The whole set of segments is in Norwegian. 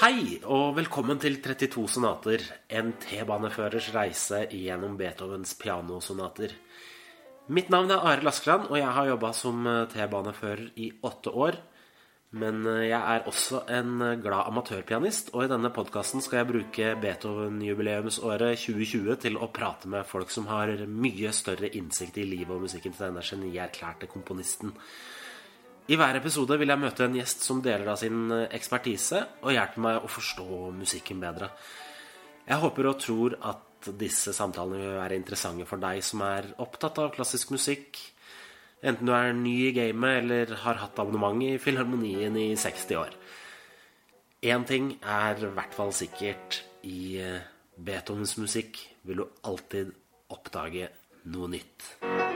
Hei, og velkommen til 32 sonater, en T-baneførers reise gjennom Beethovens pianosonater. Mitt navn er Arild Askeland, og jeg har jobba som T-banefører i åtte år. Men jeg er også en glad amatørpianist, og i denne podkasten skal jeg bruke Beethoven-jubileumsåret 2020 til å prate med folk som har mye større innsikt i livet og musikken til denne genierklærte komponisten. I hver episode vil jeg møte en gjest som deler av sin ekspertise og hjelper meg å forstå musikken bedre. Jeg håper og tror at disse samtalene vil være interessante for deg som er opptatt av klassisk musikk, enten du er ny i gamet eller har hatt abonnement i Filharmonien i 60 år. Én ting er i hvert fall sikkert. I Beethovens musikk vil du alltid oppdage noe nytt.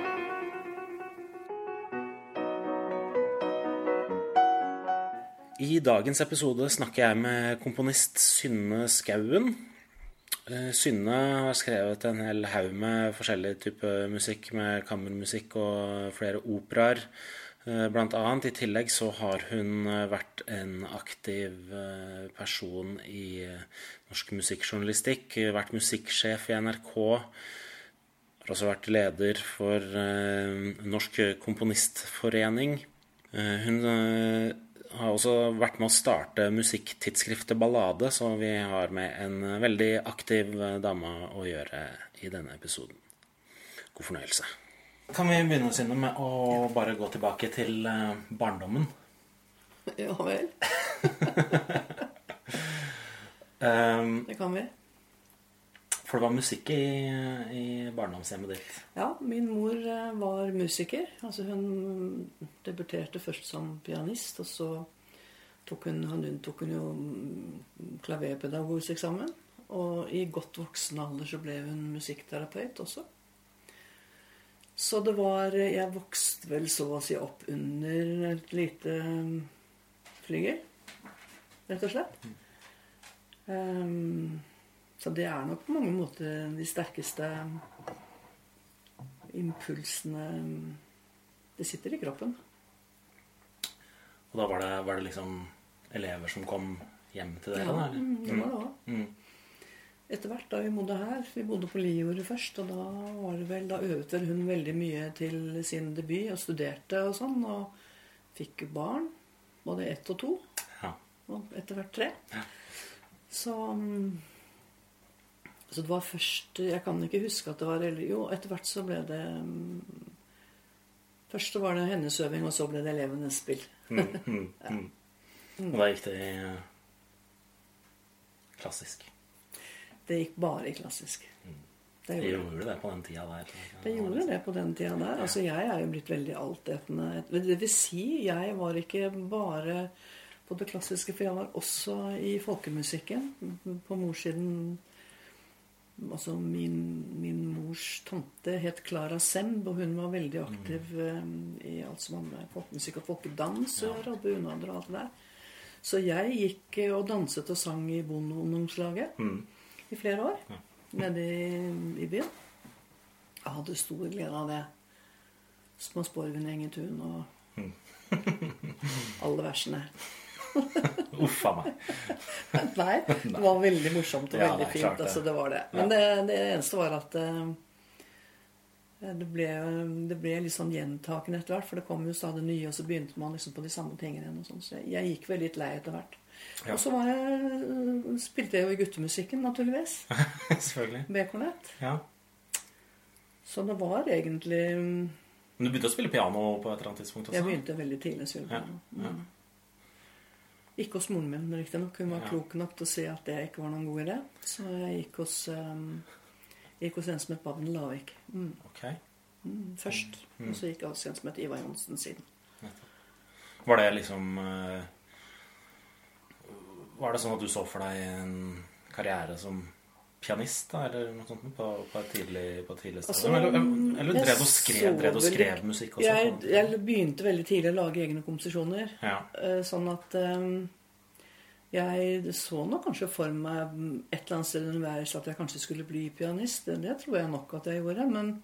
I dagens episode snakker jeg med komponist Synne Skauen. Synne har skrevet en hel haug med forskjellig type musikk, med kammermusikk og flere operaer. Blant annet. I tillegg så har hun vært en aktiv person i norsk musikkjournalistikk. Vært musikksjef i NRK. Har også vært leder for Norsk Komponistforening. Hun har også vært med å starte musikktidsskriftet Ballade, så vi har med en veldig aktiv dame å gjøre i denne episoden. God fornøyelse. Kan vi begynne Synne, med å bare gå tilbake til barndommen? Ja vel. det kan vi. For det var musikk i, i barndomshjemmet ditt? Ja, min mor var musiker. Altså hun debuterte først som pianist, og så tok hun, hun tok hun jo klaverpedagogeksamen. Og i godt voksen alder så ble hun musikkterapeut også. Så det var Jeg vokste vel så å si opp under et lite flygel, rett og slett. Um, så det er nok på mange måter de sterkeste impulsene Det sitter i kroppen. Og da var det, var det liksom elever som kom hjem til dere? Ja, eller? det var det òg. Mm. Etter hvert da vi bodde her Vi bodde på Liordet først, og da var det vel, da øvet vel hun veldig mye til sin debut og studerte og sånn. Og fikk barn. Både ett og to. Ja. Og etter hvert tre. Ja. Så så det var først Jeg kan ikke huske at det var Jo, etter hvert så ble det Først så var det hennes øving, og så ble det elevenes spill. mm, mm, mm. Og da gikk det i klassisk? Det gikk bare i klassisk. Det gjorde, det gjorde det på den tida der? Det gjorde det på den tida der. Altså, jeg er jo blitt veldig altetende. Det vil si, jeg var ikke bare på det klassiske, for jeg var også i folkemusikken. På morssiden Altså min, min, mors tante het Clara Semb, og hun var veldig aktiv mm. i alt som var med folkemusikk og folkedans og ja. bunader og alt det der. Så jeg gikk og danset og sang i bondeungdomslaget mm. i flere år. Ja. Nede i, i, byen. Jeg hadde stor glede av det. Små sporven i tun og mm. alle versene. Uff a meg. Nei, det var veldig morsomt og Ja, veldig fint. det. Altså, det var det. Men det, det eneste var at eh, det ble, det ble litt sånn gjentakende etter hvert, for det kom jo stadig nye, og så begynte man liksom på de samme tingene igjen. og sånn, Så jeg, jeg gikk vel litt lei etter hvert. Ja. Og så var jeg, spilte jeg jo i guttemusikken, naturligvis. Selvfølgelig. B-kornett. Ja. Så det var egentlig Men du begynte å spille piano på et eller annet tidspunkt også? Jeg begynte veldig tidlig å spille piano. ja. Mm. Ikke hos moren min, riktignok. Hun var Ja. klok nok til å si at det ikke var noen god idé. Så jeg gikk hos, um, gikk hos en som het Babben Lavik. Mm. Ok. Mm, først. Mm. Og så gikk jeg hos en som het Ivar Johnsen siden. Var det liksom eh, Var det sånn at du så for deg en karriere som pianist, da, eller noe sånt, på, på et tidlig, på et tidlig Altså, eller, eller drev du skrev, drev og skrev musikk også? Jeg, jeg begynte veldig tidlig å lage egne komposisjoner. Ja. eh, Sånn at um, jeg så nok kanskje for meg mm, et eller annet sted underveis at jeg kanskje skulle bli pianist. Det, det tror jeg nok at jeg gjorde. Men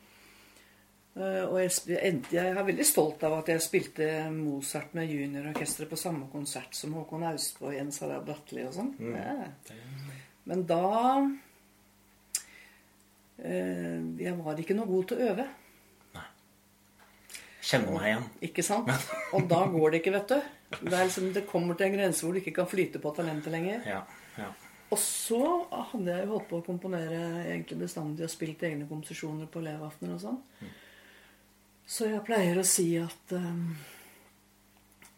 Uh, Og jeg, endte- jeg er veldig stolt av at jeg spilte Mozart med juniororkesteret på samme konsert som Håkon Austbø og Jens Harald Bratteli og sånn. Ja. Men da Jeg var ikke noe god til å øve. Nei. Kjenner meg igjen. Ikke sant? Og da går det ikke, vet du. Det, er liksom, det kommer til en grense hvor du ikke kan flyte på talentet lenger. Ja. ja. Og så hadde jeg jo holdt på å komponere egentlig bestandig og spilt egne komposisjoner på elevaftener og sånn. Så jeg pleier å si at um,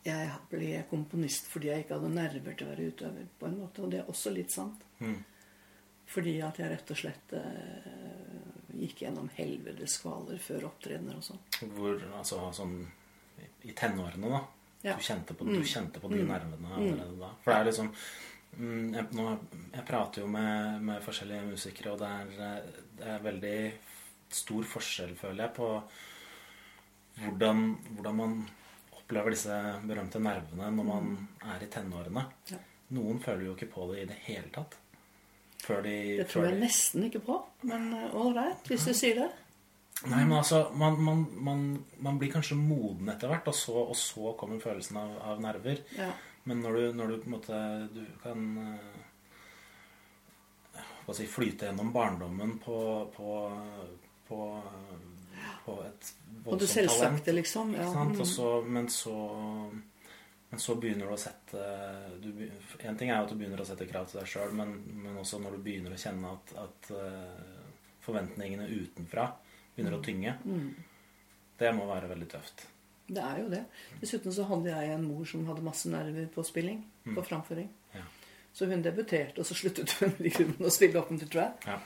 jeg ble komponist fordi jeg ikke hadde nerver til å være utøver, på en måte. Og det er også litt sant. Mm. Fordi at jeg rett og slett eh, gikk gjennom helvetes kvaler før opptredener og sånn. Hvor, altså sånn i- tenårene, da. Ja. Du kjente på, du kjente på de nervene allerede da. For det er liksom mm, jeg, nå, jeg prater jo med, med forskjellige musikere, og det er, det er veldig stor forskjell, føler jeg, på hvordan, hvordan man opplever disse berømte nervene når man er i tenårene. Ja. Noen føler jo ikke på det i det hele tatt. Før de Det tror jeg de- nesten ikke på, men ålreit, hvis du sier det. Nei, men altså, man, man, man, man blir kanskje moden etter hvert, og så, og så kommer følelsen av, av nerver. Ja. Men når du, når du på en måte Du kan eh, hva si, flyte gjennom barndommen på, på, på, på et Og det voldsomt talent. selvsagte, liksom. Ikke Ja. sant? Og Mm. så, men så men så begynner du å sette du, En ting er jo at du begynner å sette krav til deg sjøl, men, men også når du begynner å kjenne at, at eh, forventningene utenfra begynner å tynge. Mm. Det må være veldig tøft. Det er jo det. Dessuten så hadde jeg en mor som hadde masse nerver på spilling. På framføring. Ja. Så hun debuterte, og så sluttet hun i grunnen å stille opp, tror jeg. Ja.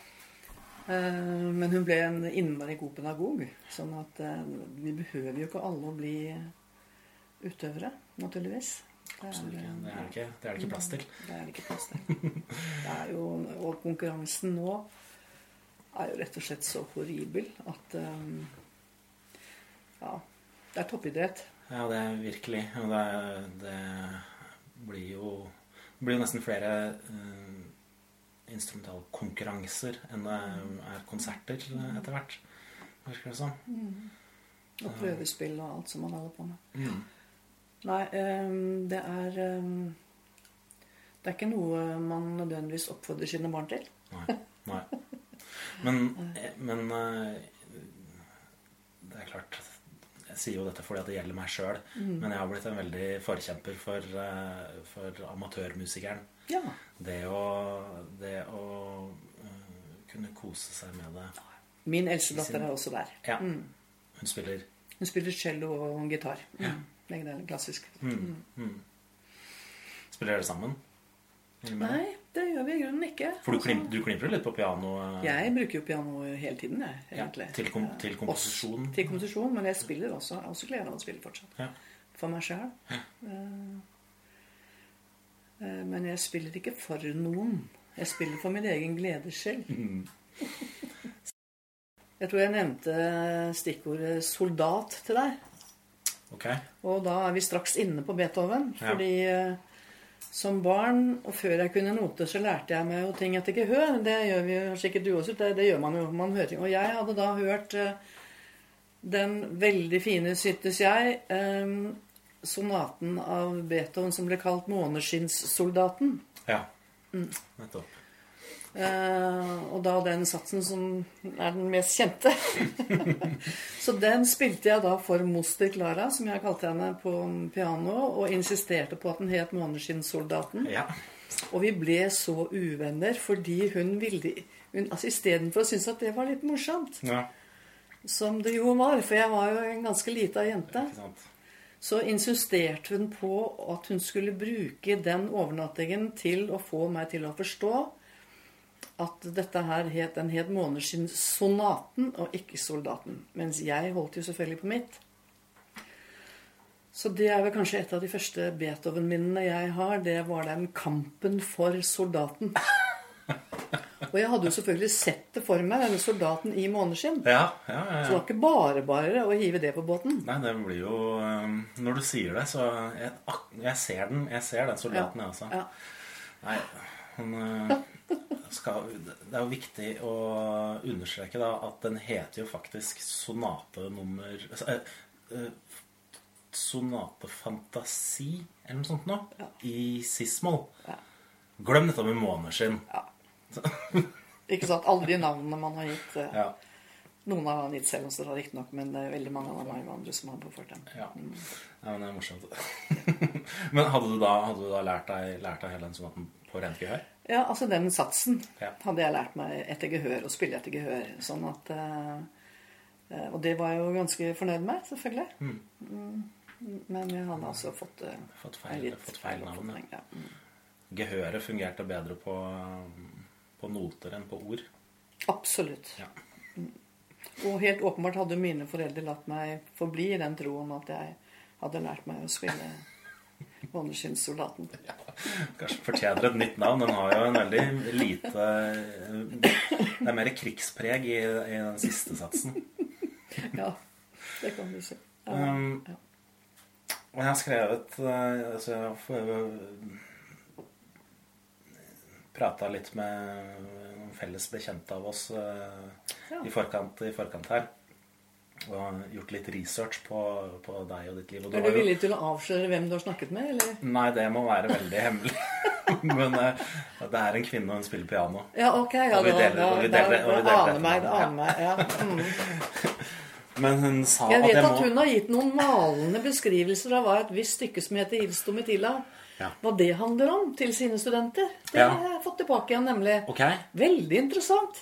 Eh, Men hun ble en innmari god pedagog. Sånn at eh, vi behøver jo ikke alle å bli utøvere, naturligvis. Det Absolutt ikke. Det er det ikke, det er det ikke plass til. Det er det ikke plass til. Det er jo, og konkurransen nå er jo rett og slett så horribel at um, Ja. Det er toppidrett. Ja, det er virkelig. Og det, det blir jo Det blir jo nesten flere uh, instrumentalkonkurranser enn det er konserter etter hvert. Virker det som. Og prøvespill og alt som man holder på med. Mm. Nei, um, det er um, Det er ikke noe man nødvendigvis oppfordrer sine barn til. Nei. Nei. Men, men eh, det er klart Jeg sier jo dette fordi at det gjelder meg sjøl, men jeg har blitt en veldig forkjemper for, eh, for amatørmusikeren. Ja. Det å, det å eh, kunne kose seg med det. Min eldste datter er også der. Ja. Hun spiller Hun spiller cello og gitar. Mm. Begge deler klassisk. mm, mm. Spiller dere sammen? Nei, det gjør vi i grunnen ikke. For du, Altså, klim, du klimprer litt på piano? eh, Jeg bruker jo piano hele tiden, jeg, Ja, egentlig. til kom- til komposisjon. også Til komposisjon, men jeg spiller også. Jeg også glede av å spille fortsatt. Ja. For meg sjøl. Men jeg spiller ikke for noen. Jeg spiller for min egen gledes skyld. Mm. Jeg tror jeg nevnte stikkordet 'soldat' til deg. Ok. Og da er vi straks inne på Beethoven. Fordi ja. som barn, og før jeg kunne noter, så lærte jeg meg jo ting etter gehør. Det gjør vi jo sikkert du også. Det, det gjør man jo. Man hører ting. Og jeg hadde da hørt eh, den veldig fine, syntes jeg, eh, sonaten av Beethoven som ble kalt 'Måneskinnssoldaten'. Ja. Mm. Nettopp. Eh, og da den satsen som er den mest kjente. så den spilte jeg da for moster Clara, som jeg kalte henne, på piano, og insisterte på at den het 'Måneskinnssoldaten'. Ja. Og vi ble så uvenner fordi hun ville hun, altså Istedenfor å synes at det var litt morsomt, ja. som det jo var, for jeg var jo en ganske lita jente, så insisterte hun på at hun skulle bruke den overnattingen til å få meg til å forstå at dette her het, den het Måneskinnssonaten og ikke Soldaten. Mens jeg holdt jo selvfølgelig på mitt. Så det er vel kanskje et av de første Beethoven-minnene jeg har. Det var den kampen for soldaten. Og jeg hadde jo selvfølgelig sett det for meg, denne soldaten i måneskinn. Ja, ja, ja, Så det var ikke bare bare å hive det på båten. Nei, det blir jo um, Når du sier det, så Jeg, jeg ser den. Jeg ser den soldaten, jeg også. Ja. Nei, han uh, skal, det er jo viktig å understreke da at den heter jo faktisk sonate nummer eh, eh, Sonate fantasi eller noe sånt noe Ja. i cis-moll. Ja. Glem dette med måneskinn. Ja. Ikke sant? Alle de navnene man har gitt. eh, Ja. Noen har han gitt selv, også, riktignok, men det er veldig mange av meg og andre som har påført dem. Ja. ja, men det er morsomt. men hadde du da, hadde du da lært, deg, lært deg hele den sonaten på rent gehør? Ja, altså den satsen Ja. hadde jeg lært meg etter gehør, å spille etter gehør. Sånn at eh, eh, Og det var jeg jo ganske fornøyd med, selvfølgelig. Mm. Men jeg hadde altså fått, eh, Fått feil, litt fått feil navn. Ja. Mm. Gehøret fungerte bedre på, på noter enn på ord. Absolutt. Ja. Og helt åpenbart hadde mine foreldre latt meg forbli i den troen at jeg hadde lært meg å spille Måneskinnssoldaten. Kanskje fortjener et nytt navn. Den har jo en veldig lite Det er mer krigspreg i, i den siste satsen. Ja, det kan du si. Ja. Um, ja. Og jeg har skrevet eh, altså Jeg har prata litt med noen felles bekjente av oss eh, Ja. i, forkant, i forkant her. Og gjort litt research på, på deg og ditt liv. Og Er du jo- villig til å avsløre hvem du har snakket med, eller? Nei, det må være veldig hemmelig. Men uh, det er en kvinne, og hun spiller piano. Ja, ok. Ja, Og vi deler- det. og vi deler- og vi deler aner meg, det aner meg. Ja. Mm. Men hun sa Jeg at vet jeg at må hun har gitt noen malende beskrivelser av hva et visst stykke som heter Ils Domitilla, Ja. hva det handler om, til sine studenter. Det Ja. har jeg fått tilbake igjen, nemlig. Okay. Veldig interessant.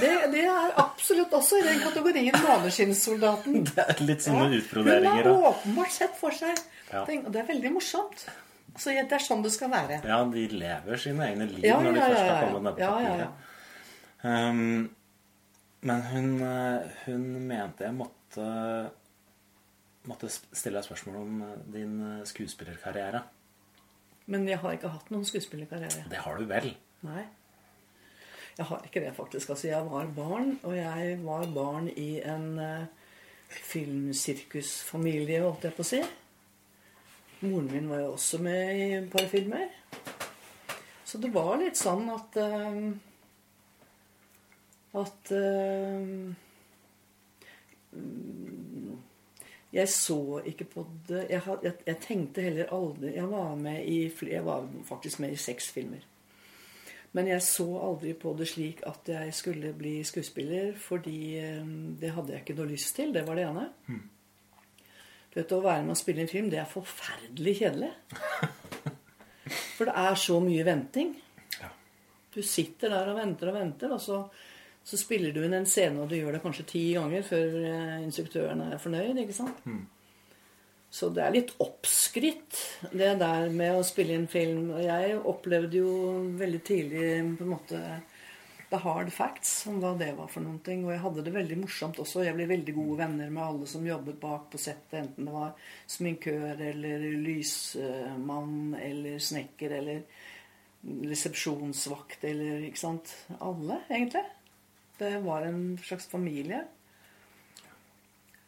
Det, det er absolutt også i den kategorien maneskinnssoldaten. Litt sånne Ja, utbroderinger. Hun har åpenbart sett for seg Ja. ting, og det er veldig morsomt. Så det er sånn det skal være. Ja, de lever sine egne liv når de først ja, har kommet ned på Ja, ja, papiret. Um, men hun, eh, hun mente jeg måtte, måtte stille deg spørsmål om eh, din eh, skuespillerkarriere. Men jeg har ikke hatt noen skuespillerkarriere. Det har du vel? Nei. Jeg har ikke det, faktisk. Altså, jeg var barn, og jeg var barn i en uh, filmsirkusfamilie, holdt jeg på å si. Moren min var jo også med i et par filmer. Så det var litt sånn at uh, At eh, jeg så ikke på det Jeg, had- jeg, jeg tenkte heller aldri Jeg var med i Jeg var faktisk med i seks filmer. Men jeg så aldri på det slik at jeg skulle bli skuespiller, fordi eh, det hadde jeg ikke noe lyst til. Det var det ene. Du vet, Å være med og spille en film, det er forferdelig kjedelig. For det er så mye venting. Ja. Du sitter der og venter og venter, og så, så spiller du inn en scene, og du gjør det kanskje ti ganger før eh, instruktøren er fornøyd. ikke sant? Så det er litt oppskrytt, det der med å spille inn film. Og jeg opplevde jo veldig tidlig på en måte the hard facts om hva det var for noen ting. Og jeg hadde det veldig morsomt også. Jeg ble veldig gode venner med alle som jobbet bak på settet. Enten det var sminkør eller lysmann eller snekker eller resepsjonsvakt eller Ikke sant. Alle, egentlig. Det var en slags familie.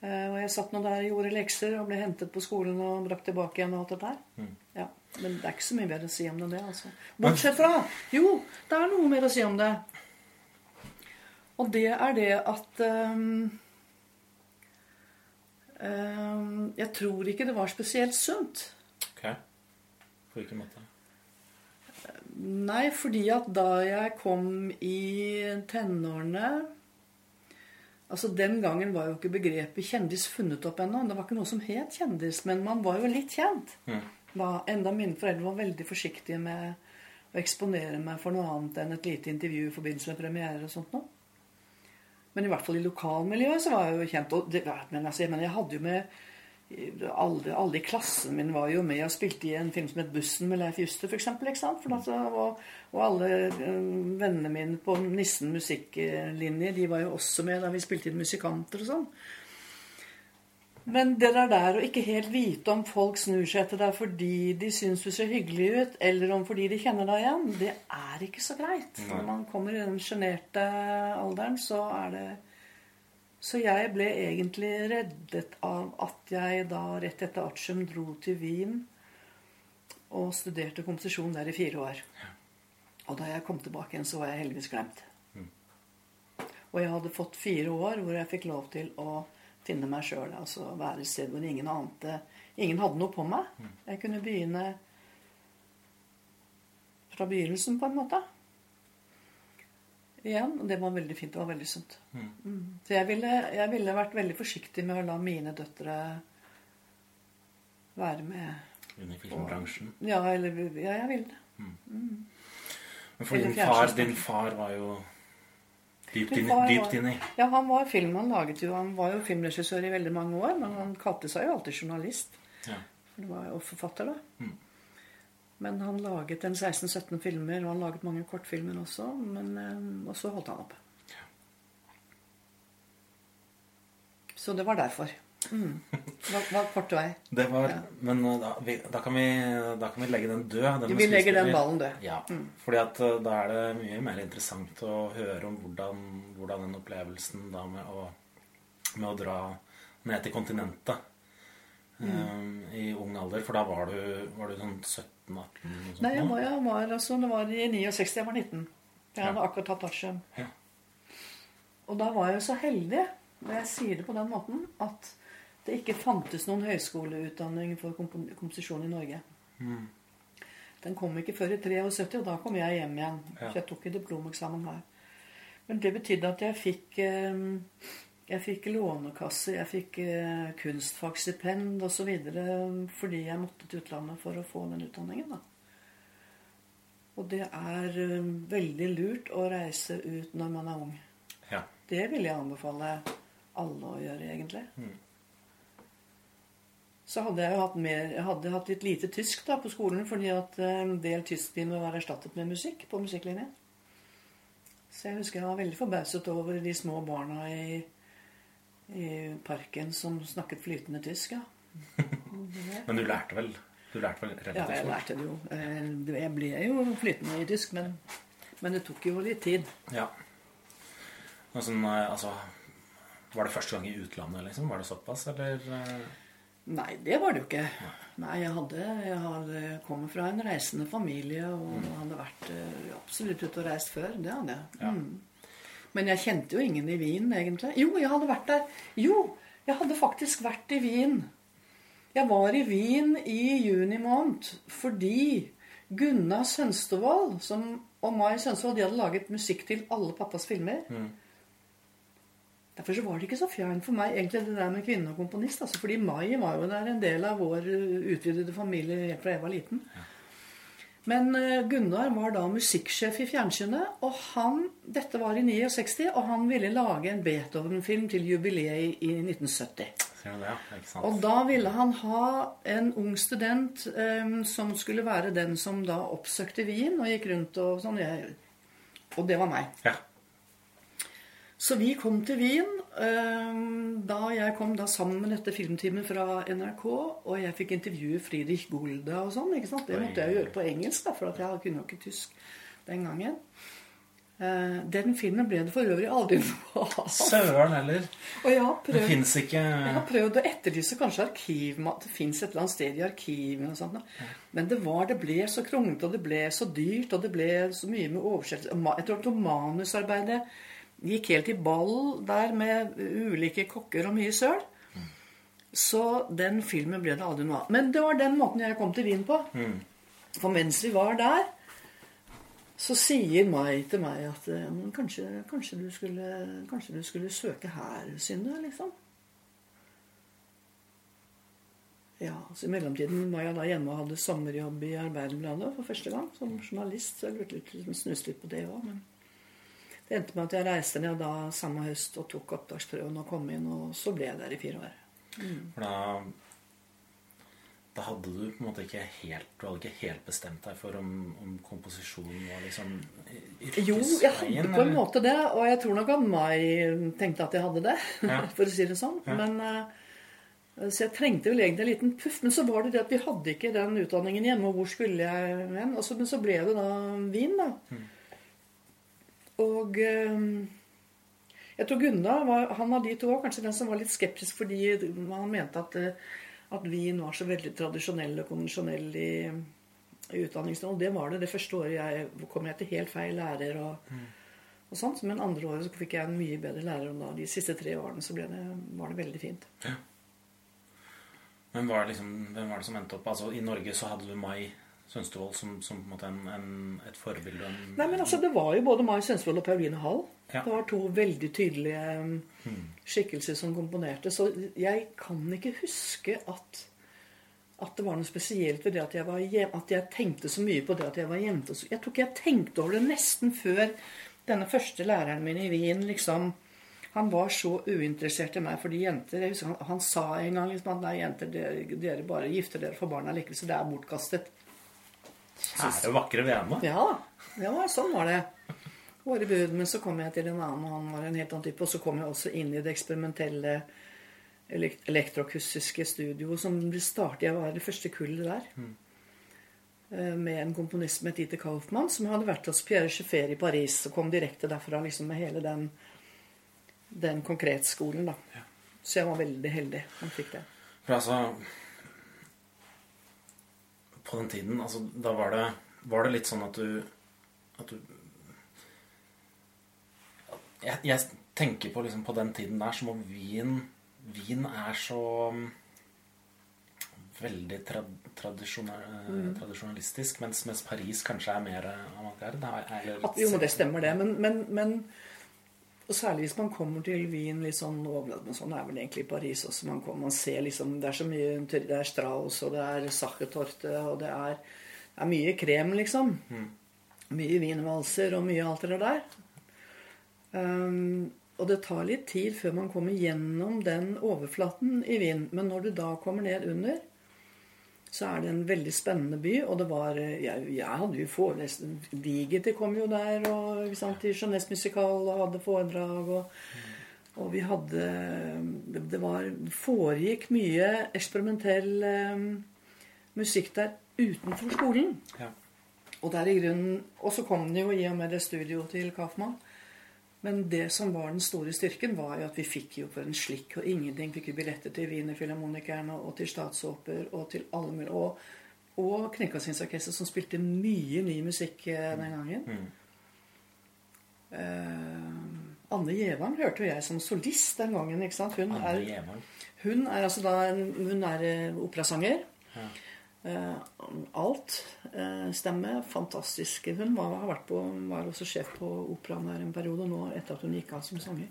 Eh, Og jeg satt nå der og gjorde lekser og ble hentet på skolen og brakt tilbake igjen og alt dette her. Ja, Men det er ikke så mye mer å si om det enn det, altså. Bortsett fra Jo, det er noe mer å si om det. Og det er det at um, um, Jeg tror ikke det var spesielt sunt. Ok. På hvilken måte? Nei, fordi at da jeg kom i tenårene Altså Den gangen var jo ikke begrepet kjendis funnet opp ennå. Det var ikke noe som het kjendis, men man var jo litt kjent. Da, enda mine foreldre var veldig forsiktige med å eksponere meg for noe annet enn et lite intervju i forbindelse med premierer og sånt noe. Men i hvert fall i lokalmiljøet så var jeg jo kjent. Og det, men altså, jeg, mener, jeg hadde jo med alle, alle i klassen min var jo med og spilte i en film som het 'Bussen' med Leif Juster, f.eks. Og, og alle eh, vennene mine på Nissen musikklinje de var jo også med da vi spilte inn musikanter og sånn. Men det der der å ikke helt vite om folk snur seg etter deg fordi de syns du ser hyggelig ut, eller om fordi de kjenner deg igjen, det er ikke så greit. Når man kommer i den sjenerte alderen, så er det Så jeg ble egentlig reddet av at jeg da rett etter artium dro til Wien og studerte komposisjon der i fire år. Og da jeg kom tilbake igjen, så var jeg heldigvis glemt. Og jeg hadde fått fire år hvor jeg fikk lov til å finne meg sjøl. Altså være et sted hvor ingen ante Ingen hadde noe på meg. Jeg kunne begynne fra begynnelsen, på en måte. Igjen. Og det var veldig fint. Det var veldig sunt. Mm. Så jeg ville, jeg ville vært veldig forsiktig med å la mine døtre være med Under filmbransjen. Ja, eller, ja jeg ville det. Men for din far, din far var jo dypt inni. Dypt inni. Ja, han var film, han laget jo, han var jo filmregissør i veldig mange år, men han kalte seg jo alltid journalist. Ja. For det var jo forfatter, da. Mm. Men han laget en 16-17 filmer, og han laget mange kortfilmer også. Men, eh, og så holdt han opp. Så det var derfor. Mm. Var, var kort vei. Det var, Ja. Men uh, da, vi, da, kan vi, da kan vi legge den død. Den Vi legger den ballen død. Ja, fordi at uh, da er det mye mer interessant å høre om hvordan, hvordan den opplevelsen da med å, med å dra ned til kontinentet Mm. um, i ung alder. For da var du, var du sånn 17-18? sånt Nei, jeg var, jeg var, altså, det var i 69, jeg var 19. Jeg hadde Ja. akkurat tatt artium. Ja. Og da var jeg så heldig, og jeg sier det på den måten, at det ikke fantes noen høyskoleutdanning for kompo- komposisjon i Norge. Mm. Den kom ikke før i 73, og da kom jeg hjem igjen. Ja. Så jeg tok en diplomeksamen her. Men det betydde at jeg fikk eh, jeg fikk lånekasse, jeg fikk eh, kunstfagstipend osv. fordi jeg måtte til utlandet for å få den utdanningen. da. Og det er eh, veldig lurt å reise ut når man er ung. Ja. Det vil jeg anbefale alle å gjøre, egentlig. Mm. Så hadde jeg jo hatt, mer, jeg hadde hatt litt lite tysk da på skolen, fordi at eh, en del tysktimer var erstattet med musikk på musikklinjen. Så jeg husker jeg var veldig forbauset over de små barna i, i parken som snakket flytende tysk. ja. Men du lærte vel Du lærte vel relativt fort? Ja, jeg lærte det jo. Eh, Jeg ble jo flytende i tysk, men, men det tok jo litt tid. Ja. Sånn, eh, altså Var det første gang i utlandet, liksom? Var det såpass, eller? eh? Nei, det var det jo ikke. Nei, jeg hadde, jeg hadde kommet fra en reisende familie og hadde vært absolutt ute og reist før. Det hadde jeg. Ja. Mm. Men jeg kjente jo ingen i Wien, egentlig. Jo, jeg hadde vært der. Jo, jeg hadde faktisk vært i Wien. Jeg var i Wien i juni måned fordi Gunnar Sønstevold som, og Mai Sønstevold de hadde laget musikk til alle pappas filmer. Derfor så var det ikke så fjernt for meg egentlig det der med kvinne og komponist. Altså, fordi Mai var jo der en del av vår uh, utvidede familie helt fra jeg var liten. Men uh, Gunnar var da musikksjef i fjernsynet, og han Dette var i 69, og han ville lage en Beethoven-film til jubileet i 1970. Ser det? Og da ville han ha en ung student um, som skulle være den som da oppsøkte Wien og gikk rundt og sånn. Jeg, og det var meg. Ja. Så vi kom til Wien. eh, Da jeg kom da sammen med dette filmteamet fra NRK, og jeg fikk intervjue Friedrich Gulda og sånn. ikke sant? Det måtte jeg gjøre på engelsk, da, for at jeg kunne jo ikke tysk den gangen. Eh, Den filmen ble det for øvrig aldri noe av. Søren heller. Har Det prøvd fins ikke jeg har prøvd å etterlyse kanskje arkiv, at det fins et eller annet sted i arkivene og sånt. Men det var, det ble så kronglete, og det ble så dyrt, og det ble så mye med oversettelse. Jeg tror manusarbeidet gikk helt i ball der med ulike kokker og mye søl. Så den filmen ble det aldri noe av. Men det var den måten jeg kom til Wien på. For mens vi var der, så sier Mai til meg at eh, kanskje, kanskje, du skulle, kanskje du skulle søke her, Synne, liksom. Ja, så I mellomtiden var jeg da hjemme og hadde sommerjobb i Arbeiderbladet for første gang. Som journalist. Så jeg lurte litt, liksom, snuste litt på det òg. Men det endte med at jeg reiste ned da samme høst og tok opptaksprøven og kom inn. Og så ble jeg der i fire år. For da Da hadde du på en måte ikke helt Du hadde ikke helt bestemt deg for om, om komposisjonen var liksom Jo, jeg hadde på en måte det. Og jeg tror nok at Mai tenkte at jeg hadde det, Ja. for å si det sånn. Ja. Men, eh, så jeg trengte vel egentlig en liten puff. Men så var det det at vi hadde ikke den utdanningen hjemme. Og hvor skulle jeg hen? Men så ble det da Wien, da. Mm. Og eh, jeg tror Gunnar var, han av de to var kanskje den som var litt skeptisk fordi han mente at, at vi nå var så veldig tradisjonell og konvensjonell i, i utdanningsnivå. Det var det det første året jeg kom jeg til helt feil lærer. og, og sånt, Men andre året så fikk jeg en mye bedre lærer. Og da, de siste tre årene så det, var det veldig fint. Ja. Men var det liksom, hvem var det som endte opp? Altså I Norge så hadde du Mai Sønstevold som, som, en en, en, et forbilde? En, Nei, men altså Det var jo både Mai Sønstevold og Pauline Hall. Ja. Det var to veldig tydelige um, skikkelser som komponerte. Så jeg kan ikke huske at at det var noe spesielt ved det at jeg, var at jeg tenkte så mye på det at jeg var jente. Jeg tror ikke jeg tenkte over det nesten før denne første læreren min i Wien liksom Han var så uinteressert i meg fordi jenter. Jeg husker han, han sa en gang liksom at nei, jenter, dere, dere bare gifter dere for barna likevel, så det er bortkastet. Kjære, vakre vene. Ja, da. ja, sånn var det. Våre bud. Men så kom jeg til en annen, og han var en helt annen type. Og så kom jeg også inn i det eksperimentelle elektroakustiske studioet som startet. Jeg var det første kullet der. Mm. Med en komponist som het Dieter Kaufmann, som hadde vært hos Pierre Schiffer i Paris. Og kom direkte derfra liksom med hele den, den konkretskolen. da. Ja. Så jeg var veldig heldig han fikk det. For altså På den tiden, altså, da var det, var det litt sånn at du, at du jeg, jeg, tenker på, liksom, på den tiden der som om vin Vin er så um, veldig tra mm. tradisjonalistisk, mens, mens, Paris kanskje er mer avantgarde. Jo, det stemmer det. Men, men, men og særlig hvis man kommer til Wien litt sånn Men sånn er vel egentlig Paris også. Man, kommer, man ser liksom Det er så mye Det er Strauss, og det er Sachertorte, og det er, det er mye krem, liksom. Mm. Mye vinvalser og mye alt det der. Um, og det tar litt tid før man kommer gjennom den overflaten i Wien. Men når du da kommer ned under, så er det en veldig spennende by. Og det var Jeg, jeg hadde jo forelesning Digete kom jo der og sant, i Jeunesse Musical og hadde foredrag. Og, og vi hadde Det, var, foregikk mye eksperimentell um, musikk der utenfor skolen. Ja. Og der i grunnen Og så kom det jo i og med det studioet til Kaufmann. Men det som var den store styrken, var jo at vi fikk jo for en slikk og ingenting. Fikk jo billetter til Wienerfilharmonikerne og til Statsoper og til alle mulige. Og, og Kringkastingsorkesteret, som spilte mye ny musikk eh, den gangen. Mm. Uh, Anne Gjevang hørte jo jeg som solist den gangen. ikke sant? Hun er, hun er altså da hun er eh, operasanger. Ja. Uh, alt. Uh, stemme. Fantastisk. Hun var, har vært på, var også sjef på operaen der en periode nå etter at hun gikk av som sanger.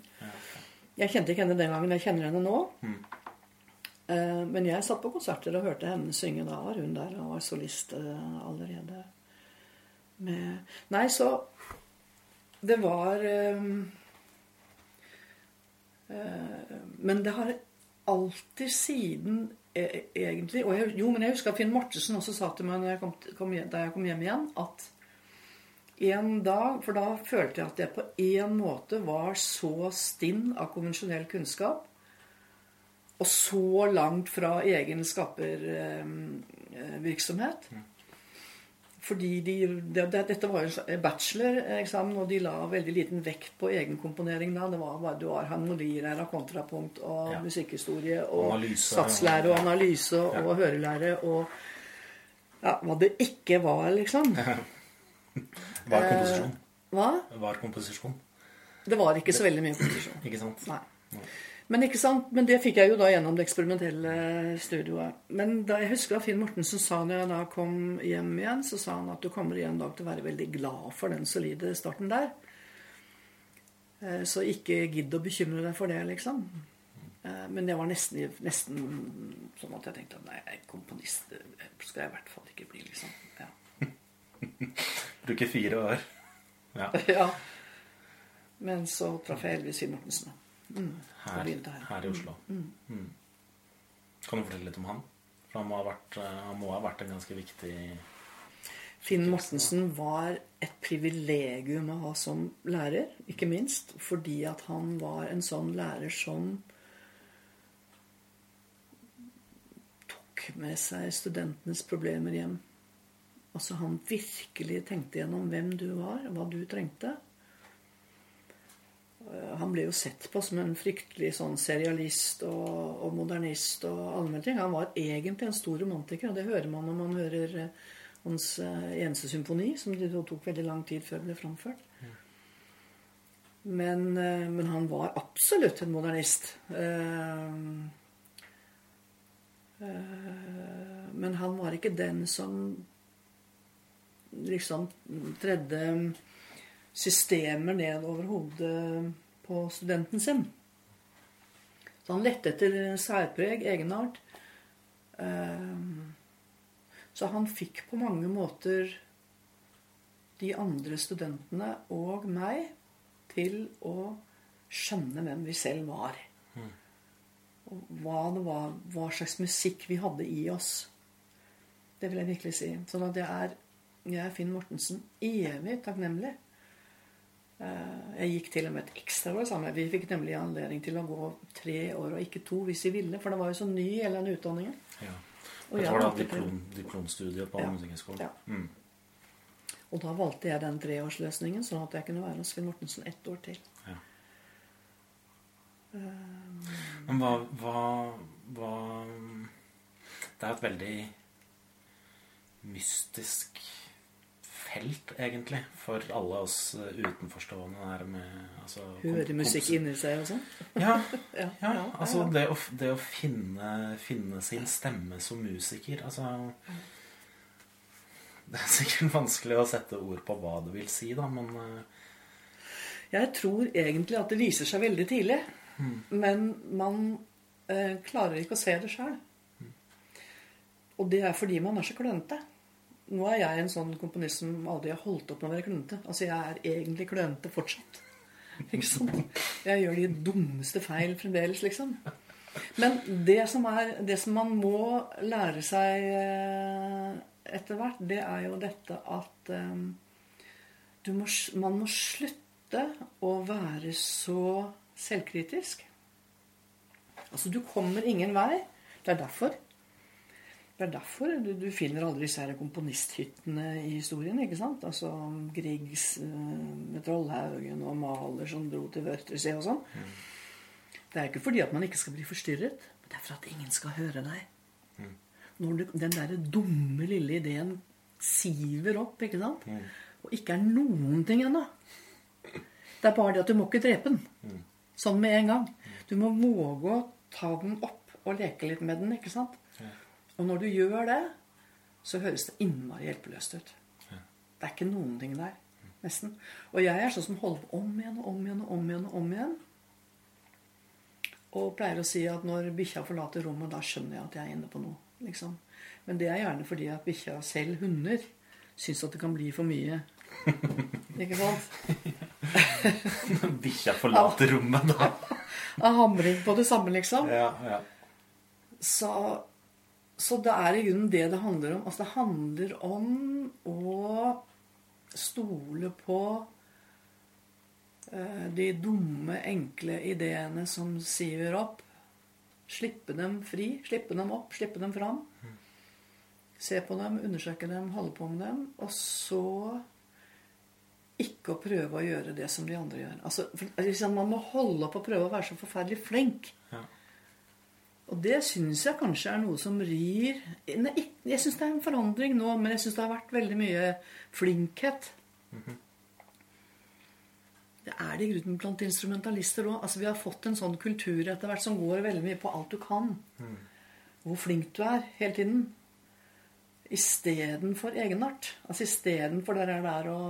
Jeg kjente ikke henne den gangen. Jeg kjenner henne nå. Mm. Uh, men jeg satt på konserter og hørte henne synge. Da var hun der og var solist allerede. Med Nei, så Det var Men det har alltid siden E, egentlig. Og jeg, jo, men jeg husker at Finn Mortensen også sa til meg jeg kom, kom, da jeg kom hjem igjen, at en dag For da følte jeg at jeg på en måte var så stinn av konvensjonell kunnskap. Og så langt fra egen skapervirksomhet. Eh, fordi de, det, det, Dette var jo bacheloreksamen, og de la veldig liten vekt på egenkomponering da. Det var bare du har harmonier av kontrapunkt og ja. musikkhistorie og analyse, satslære og analyse ja. og hørelære og ja, hva det ikke var, liksom. var komposisjon. Hva? hva? er komposisjon. Det var ikke så veldig mye komposisjon. ikke sant? Nei. Men, ikke sant? Men det fikk jeg jo da gjennom det eksperimentelle studioet. Men da jeg husker at Finn Mortensen sa når jeg da kom hjem igjen, så sa han at du kommer igjen dag til å være veldig glad for den solide starten der. Eh, så ikke gidd å bekymre deg for det, liksom. Eh, men det var nesten, nesten sånn at jeg tenkte at nei, komponist skal jeg i hvert fall ikke bli, liksom. Ja. Bruke fire år. Ja. ja. Men så traff jeg Elvis Finn Mortensen. Mm. Her, her, i Oslo. Mm. mm. Kan du fortelle litt om han? For han må ha vært, eh, han må ha vært en ganske viktig Finn Mortensen var et privilegium å ha som lærer, ikke minst fordi at han var en sånn lærer som tok med seg studentenes problemer hjem. Altså Han virkelig tenkte gjennom hvem du var, hva du trengte. Eh, han ble jo sett på som en fryktelig sånn serialist og, og modernist og alle ting. Han var egentlig en stor romantiker, og det hører man når man hører eh, hans eh, eneste symfoni, som det tok veldig lang tid før ble framført. Men, men, han var absolutt en modernist. Men han var ikke den som liksom tredde systemer ned over hodet på studenten sin. Så han lette etter særpreg, egenart. Så han fikk på mange måter de andre studentene og meg til å skjønne hvem vi selv var. Mm. Og hva det var, hva slags musikk vi hadde i oss. Det vil jeg virkelig si. Sånn at jeg er, jeg er Finn Mortensen evig takknemlig. Eh, jeg gikk til og med et ekstraår sammen. Vi fikk nemlig anledning til å gå tre år og ikke to hvis vi ville. For det var jo så ny hele den utdanningen. Ja. Og jeg da diplom, diplomstudiet på ja. Musikkhøgskolen. Ja. Mm. Og da valgte jeg den treårsløsningen, sånn at jeg kunne være hos Finn Mortensen ett år til. Ja. Um, Men hva, hva, hva, Det er et veldig mystisk felt, egentlig, for alle oss utenforstående der med altså, Høre musikk inni seg og sånn? Ja, ja, ja, Altså det å, det å finne, finne, sin stemme som musiker Altså Det er sikkert vanskelig å sette ord på hva det vil si, da, men uh... Jeg tror egentlig at det viser seg veldig tidlig. Mm. Men man eh, klarer ikke å se det sjøl. Mm. Og det er fordi man er så klønete. Nå er jeg en sånn komponist som aldri har holdt opp med å være klønete. Altså, jeg er egentlig klønete fortsatt. Ikke sant? Jeg gjør de dummeste feil fremdeles, liksom. Men det som, er, det som man må lære seg eh, etter hvert, det er jo dette at um, må, man må slutte å være så selvkritisk. Altså, du kommer ingen vei. Det er derfor det er derfor du, du finner aldri disse her komponisthyttene i historien. ikke sant? Altså Griegs uh, med Trollhaugen og Maler som dro til Wörthersee og sånn. Mm. Det er ikke fordi at man ikke skal bli forstyrret, men det er for at ingen skal høre deg. Mm. Når du, den derre dumme, lille ideen siver opp, ikke sant? Mm. og ikke er noen ting ennå. Det er bare det at du må ikke drepe den. Mm. Sånn med en gang. Du må våge å ta den opp og leke litt med den. ikke sant? Og når du gjør det, så høres det innmari hjelpeløst ut. Det er ikke noen ting der. Nesten. Og jeg er sånn som holder på om igjen og om igjen og om igjen. Og om igjen. Og pleier å si at når bikkja forlater rommet, da skjønner jeg at jeg er inne på noe. liksom. Men det er gjerne fordi at bikkja selv, hunder, syns at det kan bli for mye. Ikke sant? Når bikkja forlater rommet, da. Av hamring på det samme, liksom. Ja, ja. Så så det er i grunnen det det handler om. Altså det handler om å stole på uh, de dumme, enkle ideene som siver opp. Slippe dem fri. Slippe dem opp, slippe dem fram. Se på dem, undersøke dem, holde på med dem. Og så ikke å prøve å gjøre det som de andre gjør. Altså, for, Man må holde opp og prøve å være så forferdelig flink. Ja. Og det syns jeg kanskje er noe som rir Nei, Jeg syns det er en forandring nå, men jeg syns det har vært veldig mye flinkhet. Mm -hmm. Det er det i grunnen blant instrumentalister òg. Altså, vi har fått en sånn kultur etter hvert som går veldig mye på alt du kan. Mm. Hvor flink du er hele tiden. Istedenfor egenart. Altså istedenfor det der å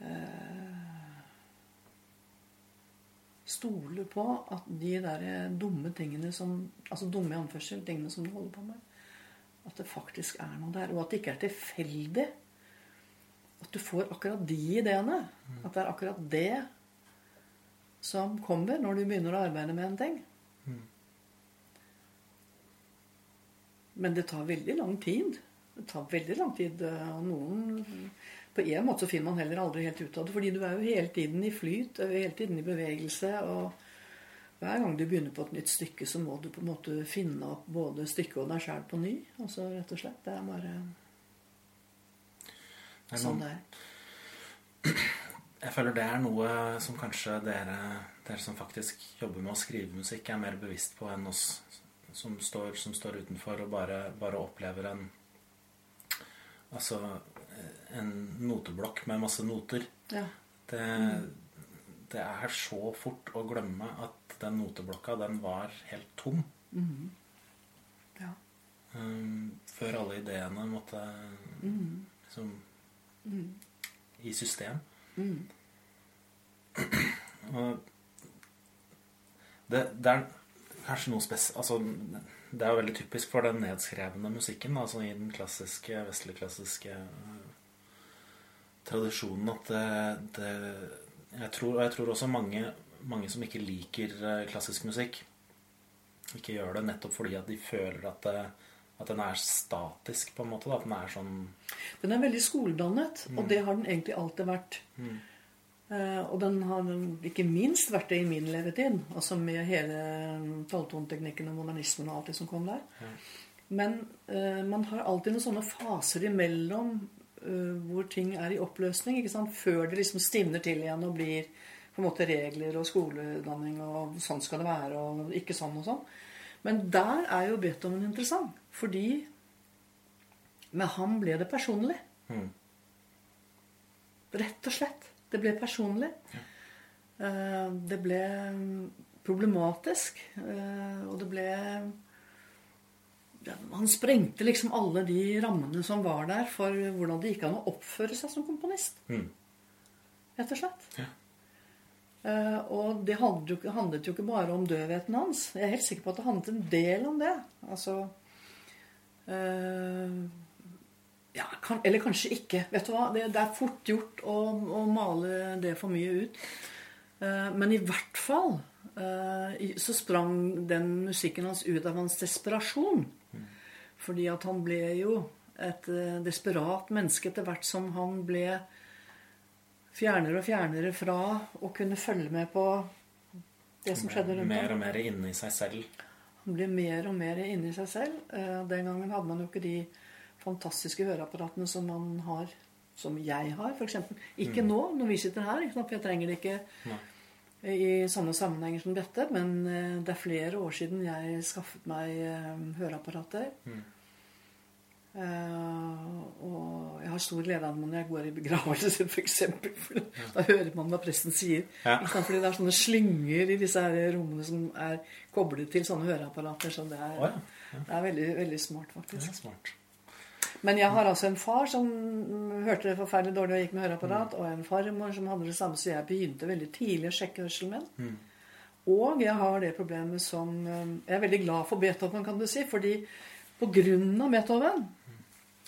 eh, stole på at de der dumme tingene som Altså dumme i anførsel, tingene som du holder på med, at det faktisk er noe der. Og at det ikke er tilfeldig. At du får akkurat de ideene. At det er akkurat det som kommer når du begynner å arbeide med en ting. Men det tar veldig lang tid. Det tar veldig lang tid. Og noen på en måte så finner man heller aldri helt ut av det. Fordi du er jo hele tiden i flyt, hele tiden i bevegelse. Og hver gang du begynner på et nytt stykke, så må du på en måte finne opp både stykket og deg sjæl på ny. Altså rett og slett. Det er bare sånn det er. Jeg føler det er noe som kanskje dere, dere som faktisk jobber med å skrive musikk, er mer bevisst på enn oss som står, som står utenfor og bare, bare opplever en Altså en noteblokk med masse noter. Ja. Det, det er så fort å glemme at den noteblokka, den var helt tom. ja. Um, før alle ideene måtte liksom I system. Og det, det er kanskje noe spes... Altså, det er jo veldig typisk for den nedskrevne musikken, altså i den klassiske, vestligklassiske uh, tradisjonen at det, det jeg, tror, og jeg tror også mange, mange som ikke liker uh, klassisk musikk, ikke gjør det nettopp fordi at de føler at, det, at den er statisk, på en måte. Da. At den er sånn Den er veldig skoledannet, og det har den egentlig alltid vært. Eh, og den har ikke minst vært det i min levetid, altså med hele tolvtoneteknikken og modernismen og alt det som kom der. Men uh, man har alltid noen sånne faser imellom eh, hvor ting er i oppløsning, ikke sant? før det liksom stivner til igjen og blir på en måte regler og skoledanning og sånn skal det være og ikke sånn og sånn. Men der er jo Beethoven interessant, fordi med ham ble det personlig. Rett og slett. Det ble personlig. Ja. Det ble problematisk. eh, Og det ble Han sprengte liksom alle de rammene som var der for hvordan det gikk an å oppføre seg som komponist. Rett og slett. Ja. Eh, og det handlet jo, ikke- handlet jo ikke bare om døvheten hans. Jeg er helt sikker på at det handlet en del om det. Altså uh, ja, kan, Eller kanskje ikke. Vet du hva? Det, det er fort gjort å, å male det for mye ut. Uh, men i hvert fall så sprang den musikken hans ut av hans desperasjon. Fordi at han ble jo et eh, desperat menneske etter hvert som han ble fjernere og fjernere fra å kunne følge med på det som skjedde rundt mer og mer inne i seg selv. Han ble mer og mer inni seg selv. Eh, Den gangen hadde man jo ikke de fantastiske høreapparatene som man har, som jeg har, f.eks. Ikke nå, når vi sitter her, for jeg trenger det ikke Nei. I sånne sammenhenger som dette. Men eh, det er flere år siden jeg skaffet meg eh, høreapparater. Eh, og jeg har stor glede av det når jeg går i begravelser, f.eks. For da hører man hva presten sier. Ja. Fordi det er sånne slynger i disse her rommene som er koblet til sånne høreapparater. Så det er, oh, ja. det er veldig, veldig smart, Det er smart. Men jeg har altså en far som hørte det forferdelig dårlig og gikk med høreapparat, og en farmor som hadde det samme, så jeg begynte veldig tidlig å sjekke hørselen min. Og jeg har det problemet som eh, Jeg er veldig glad for Beethoven, kan du si, fordi på grunn av Beethoven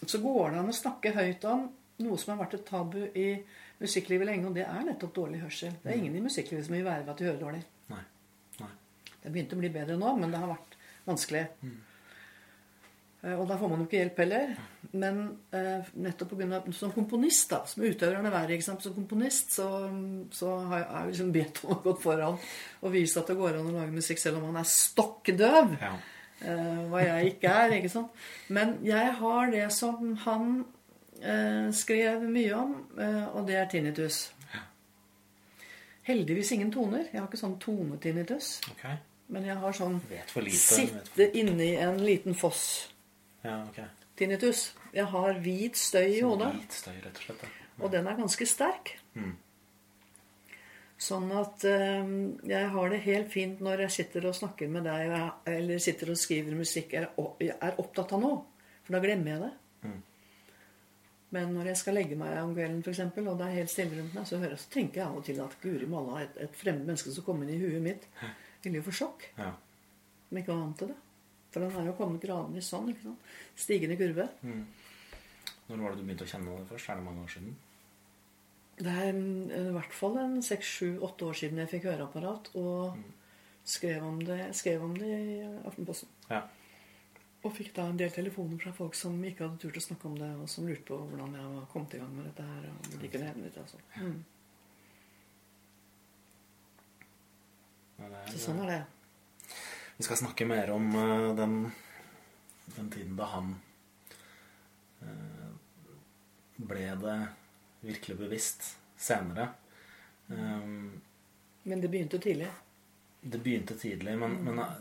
så går det an å snakke høyt om noe som har vært et tabu i musikklivet lenge, og det er nettopp dårlig hørsel. Det er ingen i musikklivet som vil være ved at de hører dårlig. Nei. Nei. Det begynte å bli bedre nå, men det har vært vanskelig. Eh, Og da får man jo ikke hjelp heller. Men eh, nettopp på grunn av, som komponist, da, som utøverne være, ikke sant? som komponist, så, så har jeg liksom Beethoven gått foran og vist at det går an å lage musikk selv om man er stokkdøv. Ja. Eh, hva jeg ikke er, ikke sant. Men jeg har det som han eh, skrev mye om, eh, og det er tinnitus. Heldigvis ingen toner. Jeg har ikke sånn tonetinnitus. Okay. Men jeg har sånn lite. Sitte inni en liten foss. Ja, ok. Tinnitus. Jeg har hvit støy i hodet, Hvit støy, rett og slett. Ja. og den er ganske sterk. Mm. Sånn at eh, jeg har det helt fint når jeg sitter og snakker med deg, jeg- eller sitter og skriver musikk jeg er opptatt av nå. For da glemmer jeg det. Mm. Men når jeg skal legge meg om kvelden, for eksempel, og det er helt stille rundt meg, så, hører, så tenker jeg av og til at guri malla, et, et fremmed menneske som kommer inn i huet mitt, ville jo få sjokk. Ja. Som ikke vant til det. For den er jo kommet gradvis sånn. ikke sant? Stigende kurve. Når var det du begynte å kjenne det først? Er det mange år siden? Det er mm, i hvert fall en seks, sju, åtte år siden jeg fikk høreapparat og skrev om det, skrev om det i Aftenposten. Ja. Og fikk da en del telefoner fra folk som ikke hadde turt å snakke om det, og som lurte på hvordan jeg var kommet i gang med dette her. og de kunne hende litt, altså. Mm. Det er- Så sånn er det. Vi skal snakke mer om eh, den, den tiden da han eh, ble det virkelig bevisst senere. Um, Men det begynte tidlig. det begynte tidlig, men, men eh,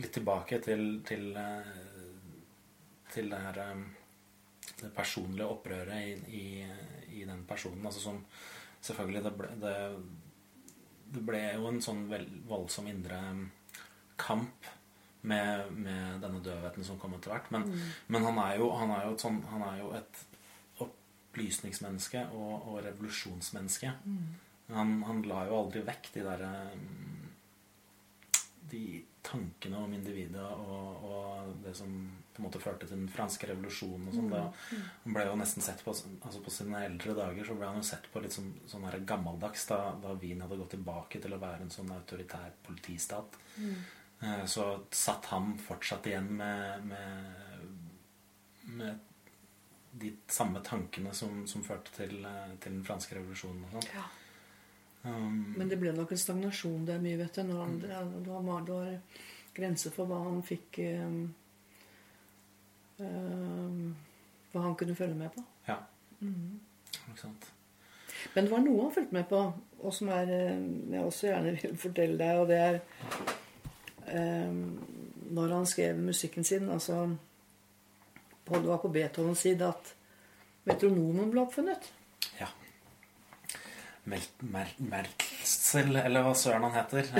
litt tilbake til, til, eh, til det her eh, det personlige opprøret i, i, i den personen. Altså som Selvfølgelig, det ble, det, det ble jo en sånn voldsom indre kamp med, med, denne døvheten som kom etter hvert. Men, mm. men han, er jo, han, er jo, et sånn, han er jo et opplysningsmenneske og, og revolusjonsmenneske. Mm. Han, han, la jo aldri vekk de derre De tankene om individet og, og, det som på en måte førte til den franske revolusjonen og sånn. Mm. Han ble jo nesten sett på altså På sine eldre dager så ble han jo sett på litt som, sånn gammeldags da, da, Wien hadde gått tilbake til å være en sånn autoritær politistat. Mm. Eh, så satt han fortsatt igjen med, med, med de samme tankene som, som førte til, eh, til, den franske revolusjonen. og sånt. Ja. Um, Men det ble nok en stagnasjon der mye, vet du. Når han, mm. det, var, det var grenser for hva han fikk um, um, Hva han kunne følge med på. Ja. Mm. Ikke sant. Men det var noe han fulgte med på, og som er, eh, jeg også gjerne vil fortelle deg, og det er Når han skrev musikken sin altså det var på Beethovens side at metronomen ble oppfunnet. Ja. Merzel, eller hva søren han heter.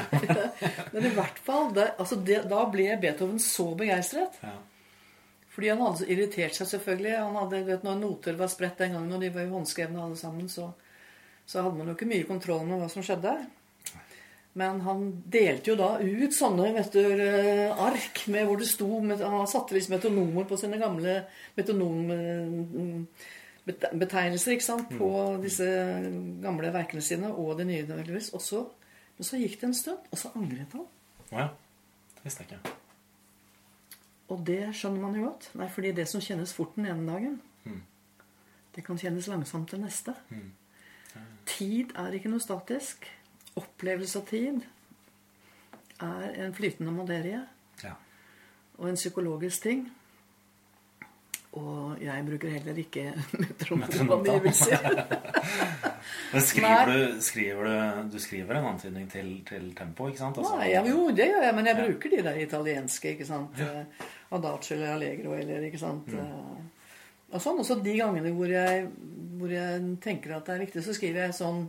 Men i hvert fall, det, altså det, da ble Beethoven så begeistret. Ja. Fordi han hadde så irritert seg, selvfølgelig. Han hadde, vet, når noter var spredt den gangen, og de var jo håndskrevne alle sammen, så, så hadde man jo ikke mye kontroll med hva som skjedde. Men han delte jo da ut sånne vet du, eh, ark med hvor det sto Han satte liksom metonomer på sine gamle metonombetegnelser ikke sant, på mm. disse gamle verkene sine og det nye. nødvendigvis. Og så, men så gikk det en stund, og så angret han. Ja, det visste jeg ikke. Og det skjønner man jo godt. Nei, fordi det som kjennes fort den ene dagen, mm. det kan kjennes langsomt den neste. Mm. Ja. Tid er ikke noe statisk opplevelse av tid er en flytende materie. Ja. Og en psykologisk ting. Og jeg bruker heller ikke metronomangivelser. Men skriver du, skriver du, du skriver en antydning til, til tempo, ikke sant? Altså, Nei, ja, jo, det gjør jeg, men jeg bruker de der italienske. ikke sant? Ja. Eh, Adagio eller Allegro eller ikke sant? Mm. Eh, og sånn, også de gangene hvor jeg, hvor jeg tenker at det er viktig, så skriver jeg sånn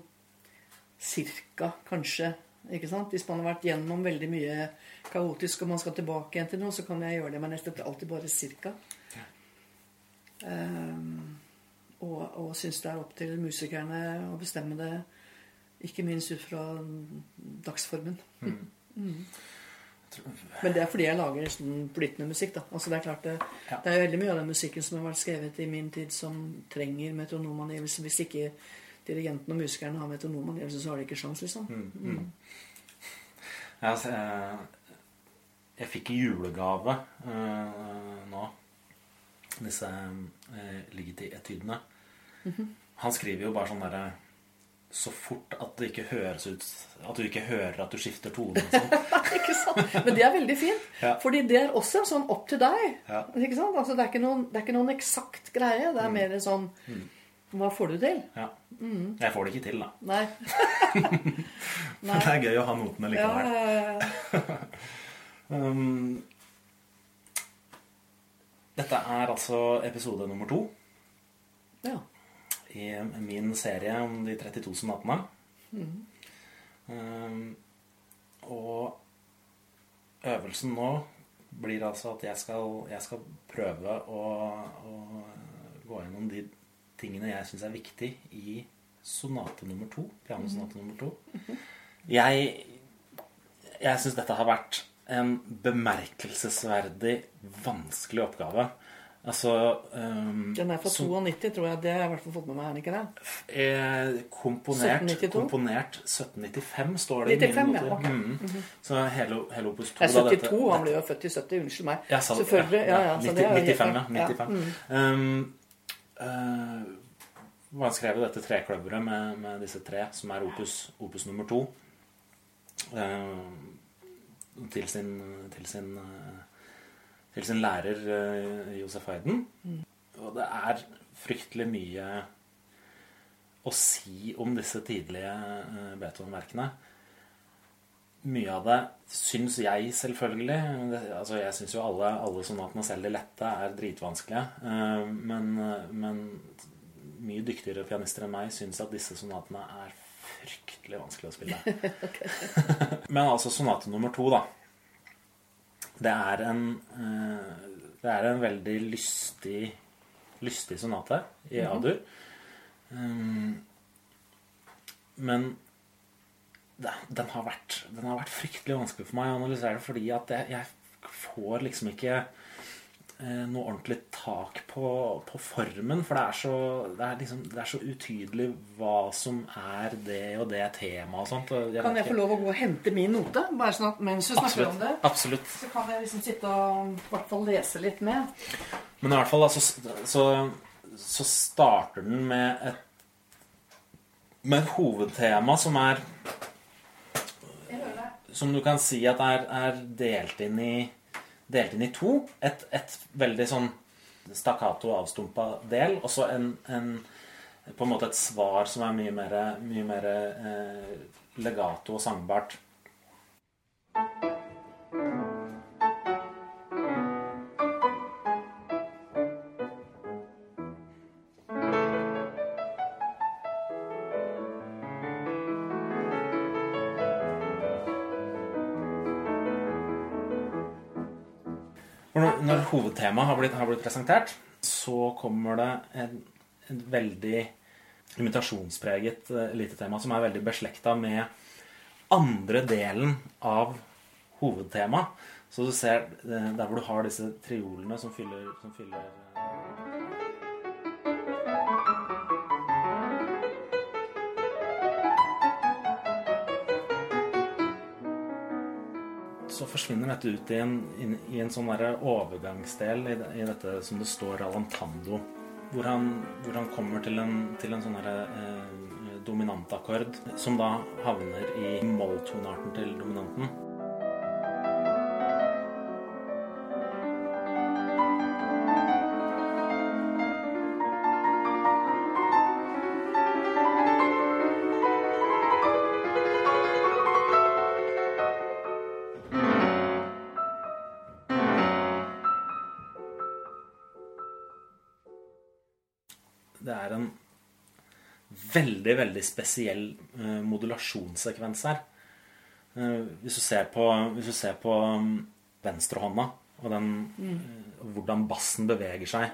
cirka, kanskje. Ikke sant? Hvis man har vært gjennom veldig mye kaotisk og man skal tilbake igjen til noe, så kan jeg gjøre det, men jeg støtter alltid bare cirka. Ja. Um, og og syns det er opp til musikerne å bestemme det, ikke minst ut fra dagsformen. Mm. Mm. Men det er fordi jeg lager sånn flytende musikk. da. Altså Det er klart det, ja. det er veldig mye av den musikken som har vært skrevet i min tid, som trenger metronomangivelse. Hvis ikke dirigenten og musikerne har metronomen, ellers så har de ikke sjans, liksom. Mm, mm. mm. Ja, altså, jeg, jeg fikk i julegave uh, nå disse uh, Ligeti-etydene. Mm -hmm. Han skriver jo bare sånn derre så fort at det ikke høres ut At du ikke hører at du skifter tone. Sånn. ikke sant? Men det er veldig fint. Ja. Fordi det er også sånn opp til deg. Ja. Ikke sant? Altså, det, er ikke noen, det er ikke noen eksakt greie. Det er mm. mer sånn mm. Hva får du til? Ja. Mm. Jeg får det ikke til, da. Nei. Men det er gøy å ha notene likevel. Ja, ja, um, dette er altså episode nummer to i min serie om de 32 sonatene. Mm. Um, og øvelsen nå blir altså at jeg skal, jeg skal prøve å, å gå gjennom de tingene jeg syns er viktig i sonate nummer to. Pianosonate nummer to. Jeg, jeg syns dette har vært en bemerkelsesverdig vanskelig oppgave. Altså um, Den er fra 92, tror jeg. Det har jeg i hvert fall fått med meg. er ikke det? Eh, komponert, 1792? komponert 1795, står det 95, i mine noter. Ja, okay. mm. mm -hmm. Så hele, hele opus 2 ja, 72, dette, han ble jo født i 70. Unnskyld meg. Ja, Selvfølgelig. Ja, ja, 90, 95, ja. 95. Mm. Um, uh, han skrev dette trekløveret med, med, disse tre, som er opus, opus nummer to, uh, til, sin, til, sin, uh, til sin lærer Josef Hayden. Mm. Og det er fryktelig mye å si om disse tidlige Beethoven-verkene. Mye av det syns jeg selvfølgelig det, altså Jeg syns jo alle, alle sonatene, selv de lette, er dritvanskelige. Eh, men, men mye dyktigere pianister enn meg syns at disse sonatene er fryktelig vanskelig å spille. men altså sonate nummer to, da. Det er en eh, Det er en veldig lystig lystig sonate i A-dur. Um, men den har, vært, den har vært fryktelig vanskelig for meg å analysere fordi at jeg, jeg får liksom ikke eh, noe ordentlig tak på, på, formen. For det er, så, det, er liksom, det er, så, utydelig hva som er det og det temaet og sånt. Jeg kan jeg få lov å gå og hente min note? Bare sånn at mens du snakker absolutt, om det, absolutt. så kan jeg liksom sitte og i hvert fall lese litt med. Men i hvert fall altså, så, så starter den med et med et hovedtema som er Som du kan si at er, er delt, inn i, delt inn i to. Et, et veldig sånn stakkato, avstumpa del, og så en, en, på en måte et svar som er mye mer, mye mer eh, legato og sangbart. Hovedtemaet har har blitt, presentert, så kommer det en, en veldig imitasjonspreget uh, elitetema som er veldig beslekta med andre delen av hovedtemaet. Så du ser uh, der hvor du har disse triolene som fyller, som fyller så forsvinner dette ut i en, i en sånn overgangsdel i, i, dette som det står alantando. Hvor han, hvor han kommer til en, til en sånn eh, dominantakkord som da havner i molltonearten til dominanten. Veldig, veldig spesiell uh, modulasjonssekvens her. Uh, hvis, du ser på, hvis du ser på um, venstrehånda og den, mm. hvordan bassen beveger seg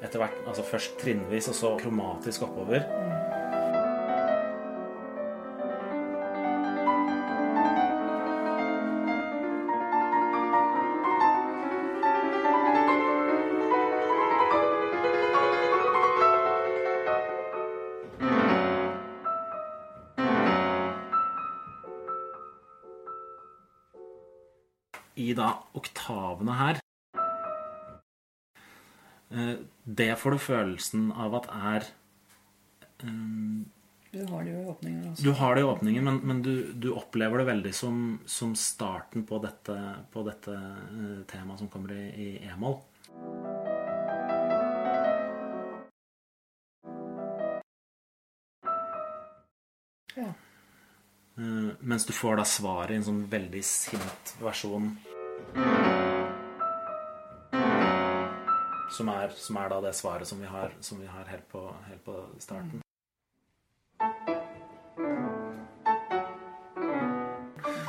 etter hvert, altså først trinnvis og så kromatisk oppover. I da oktavene her eh, Det får du følelsen av at er um, Du har det jo i åpningen. Også. Du har det i åpningen, men, men du, du, opplever det veldig som, som starten på dette, på dette uh, temaet som kommer i, i e-moll. Ja. Uh, mens du får da svaret i en sånn veldig sint versjon som er, som er, da det svaret som vi har, som vi har helt, på, helt, på, starten.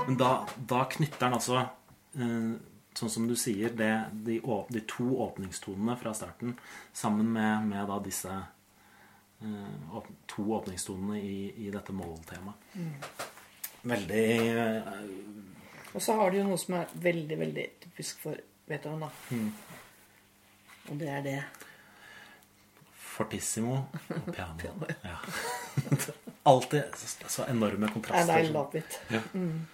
Men da, da knytter han altså, eh, sånn som du sier, det, de, de, to åpningstonene fra starten sammen med, med da disse eh, to åpningstonene i, i dette måltemaet. Mm. Veldig eh, og så har de jo noe som er veldig, veldig typisk for Beethoven, da. Mm. Og det er det. Fortissimo og piano. ja. Alltid så enorme kontraster. Det I love it. Ja. Mm.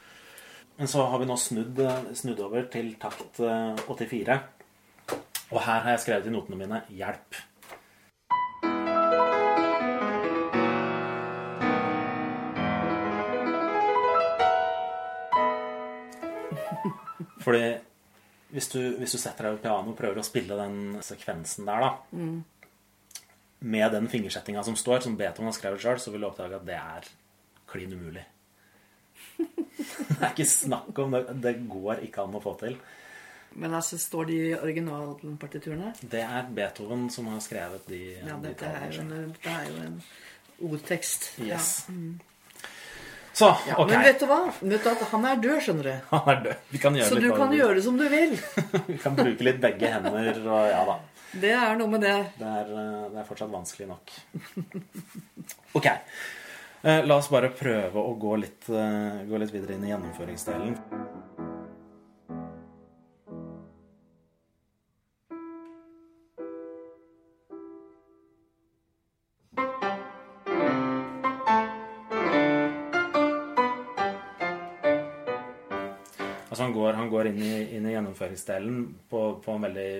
Men så har vi nå snudd, snudd over til takt 84. Eh, Og her har jeg skrevet i notene mine 'hjelp'. Fordi hvis du, hvis du setter deg ved piano og prøver å spille den sekvensen der, da mm. Med den fingersettinga som står, som Beethoven har skrevet sjøl, så vil du oppdage at det er klin umulig. Det er ikke snakk om det. Det går ikke an å få til. Men altså, står de i originalpartiturene? Det er Beethoven som har skrevet de, Ja, de dette er, jo en, det er jo en ordtekst. Yes. Ja. Så, Ja, ok. Men vet du hva? Vet du at Han er død, skjønner du. Han er død. Vi kan gjøre Så litt du kan det. gjøre som du vil. Vi kan bruke litt begge hender, og ja da. Det er noe med det. Det er, eh, det er fortsatt vanskelig nok. Ok. Eh, La oss bare prøve å gå litt, eh, gå litt videre inn i gjennomføringsdelen. Altså han går, han går inn, i, inn i gjennomføringsdelen på, på en veldig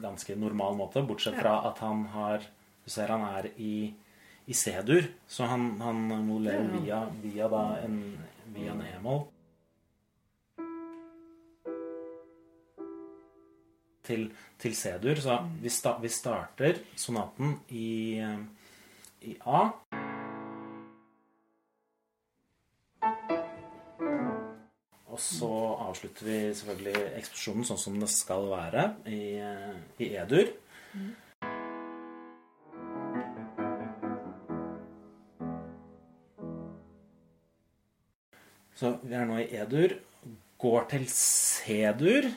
ganske normal måte, bortsett fra at han har Du ser han er i, i C-dur, så han, han modellerer via, via, da en, via en e-moll til, til C-dur. Så vi, sta, vi starter sonaten i, i A. avslutter vi selvfølgelig eksplosjonen sånn som det skal være i, i E-dur. Så vi er nå i E-dur. Går til C-dur.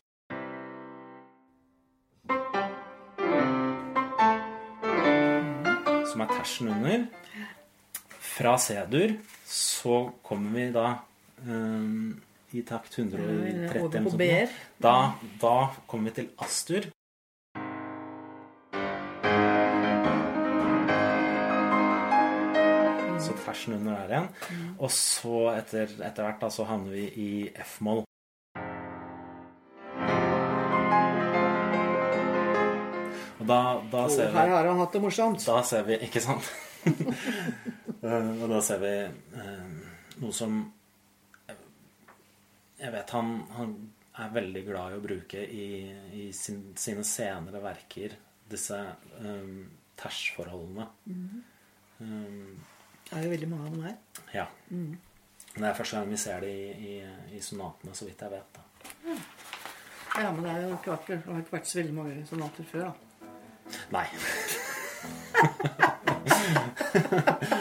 Som er tersen under. Fra C-dur så kommer vi da ehm, i takt 130 Over eller noe sånt. Da, da kommer vi til Astur. Så tersen under der igjen. Og så etter, etter hvert da, så havner vi i F-moll. Og da, da ser vi her har han hatt det morsomt. da ser vi Ikke sant? Eh, og da ser vi eh, noe som Jeg vet han, han er veldig glad i å bruke i, i sin, sine senere verker disse um, tersforholdene. Um, Det er jo veldig mange av dem her. ja. Det er første gang vi ser det i, i, i sonatene, så vidt jeg vet. da. Ja, men det, er jo ikke vært, det har ikke vært så veldig mange sonater før, da. Nei.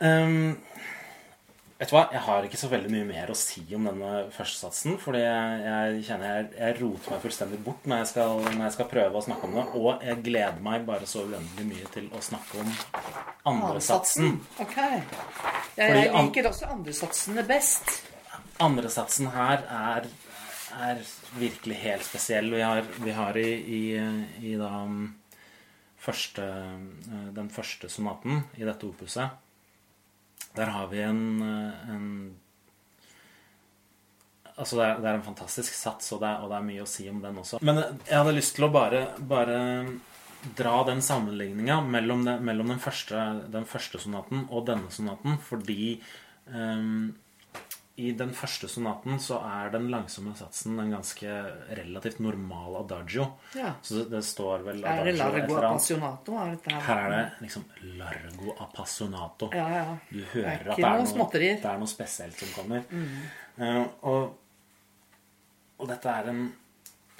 Ehm, vet du hva? Jeg har ikke så veldig mye mer å si om denne førstesatsen. Fordi jeg, jeg kjenner jeg, jeg roter meg fullstendig bort når jeg, skal, når jeg skal prøve å snakke om det. Og jeg gleder meg bare så uendelig mye til å snakke om andresatsen. Ok. Jeg, jeg liker også andresatsene best. Andresatsen her er, er virkelig helt spesiell. Vi har, vi har i, i, i da um, første, eh, den første sonaten i dette opuset Der har vi en, eh, en Altså det er, det er en fantastisk sats, og det er, og det er mye å si om den også. Men jeg hadde lyst til å bare, bare dra den sammenligninga mellom, mellom den, første, den første sonaten og denne sonaten, fordi ehm, i den første sonaten så er den langsomme satsen en ganske relativt normal adagio. Ja. Så det, står vel Er det adagio et largo appassionato? Er dette her? Her er det liksom largo appassionato. Ja, ja. Du er hører det at det er, noe. Mm. det er noe spesielt som kommer. Eh, og, og dette er en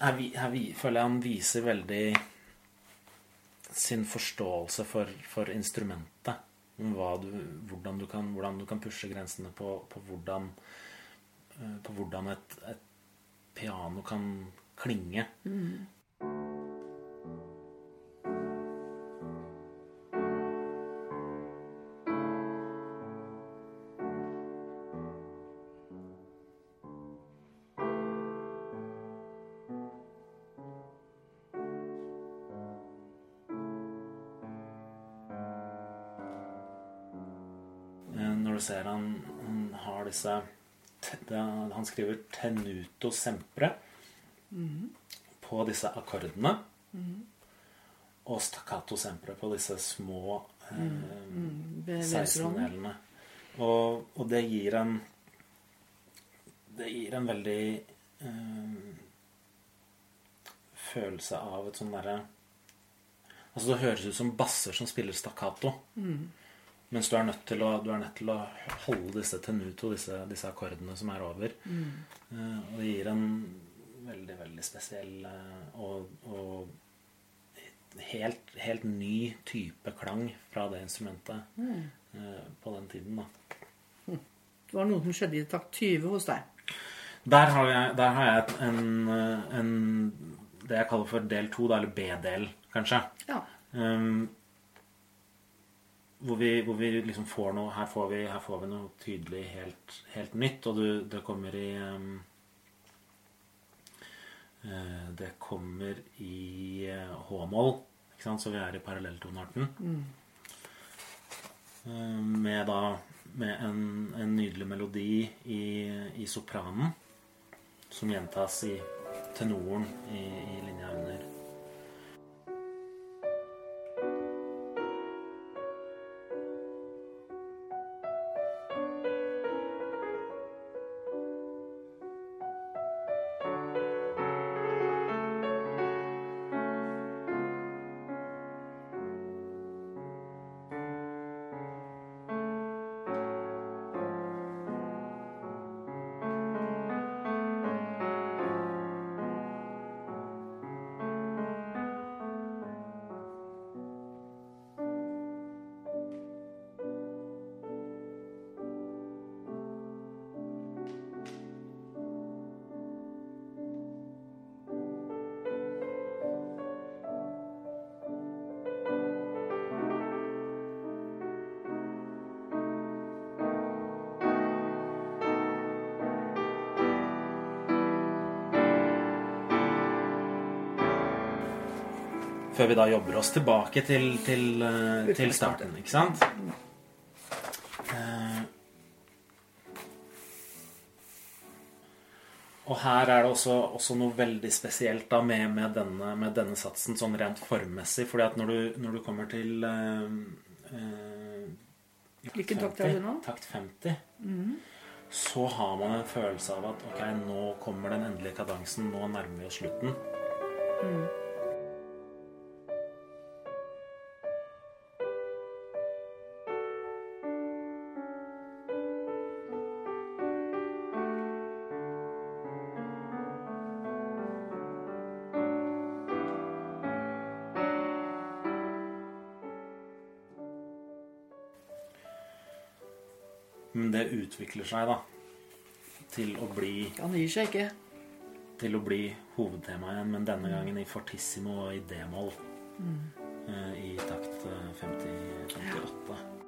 her, vi- her vi, føler jeg han viser veldig sin forståelse for, for instrumentet. Du, hvordan, du kan, hvordan du kan pushe grensene på, på hvordan, Eh, på hvordan et, et piano kan klinge. Mm. Eh, når du ser han, han har disse han skriver 'tenuto sempre' på disse akkordene. Og 'staccato sempre' på disse små eh, venstrehånden. 16-delene. Og, og det gir en Det gir en veldig eh, følelse av et sånn derre Altså Det høres ut som basser som spiller stakkato. Mens du er nødt til å, du nødt til å holde disse tenuto, disse, disse akkordene som er over. Eh, og det gir en veldig, veldig spesiell eh, og, og helt, helt ny type klang fra det instrumentet eh, på den tiden. da. Det var noe som skjedde i takt 20 hos deg. Der har jeg, der har jeg en, en Det jeg kaller for del to, eller B-del, kanskje. Ja. Um, hvor, vi, hvor vi liksom får noe Her får vi, her får vi noe tydelig helt, helt nytt, og du, det kommer i um, eh, Det kommer i eh, H-moll, ikke sant? så vi er i parallelltonarten. Mm. med da med en, en nydelig melodi i, i sopranen, som gjentas i tenoren i, i linja under. Før vi da jobber oss tilbake til, til, eh, til starten, ikke sant? Eh, Og her er det også, også noe veldig spesielt da med, med, denne, med denne satsen, sånn rent formmessig. fordi at når du, når du kommer til eh, eh, Hvilken takt er det nå? Takt 50. Så har man en følelse av at ok, nå kommer den endelige kadansen. Nå nærmer vi oss slutten. Men det utvikler seg da til å bli Han gir seg ikke. til å bli hovedtema igjen, men denne gangen i fortissimo og i d-moll. Mm. I takt eh, 50,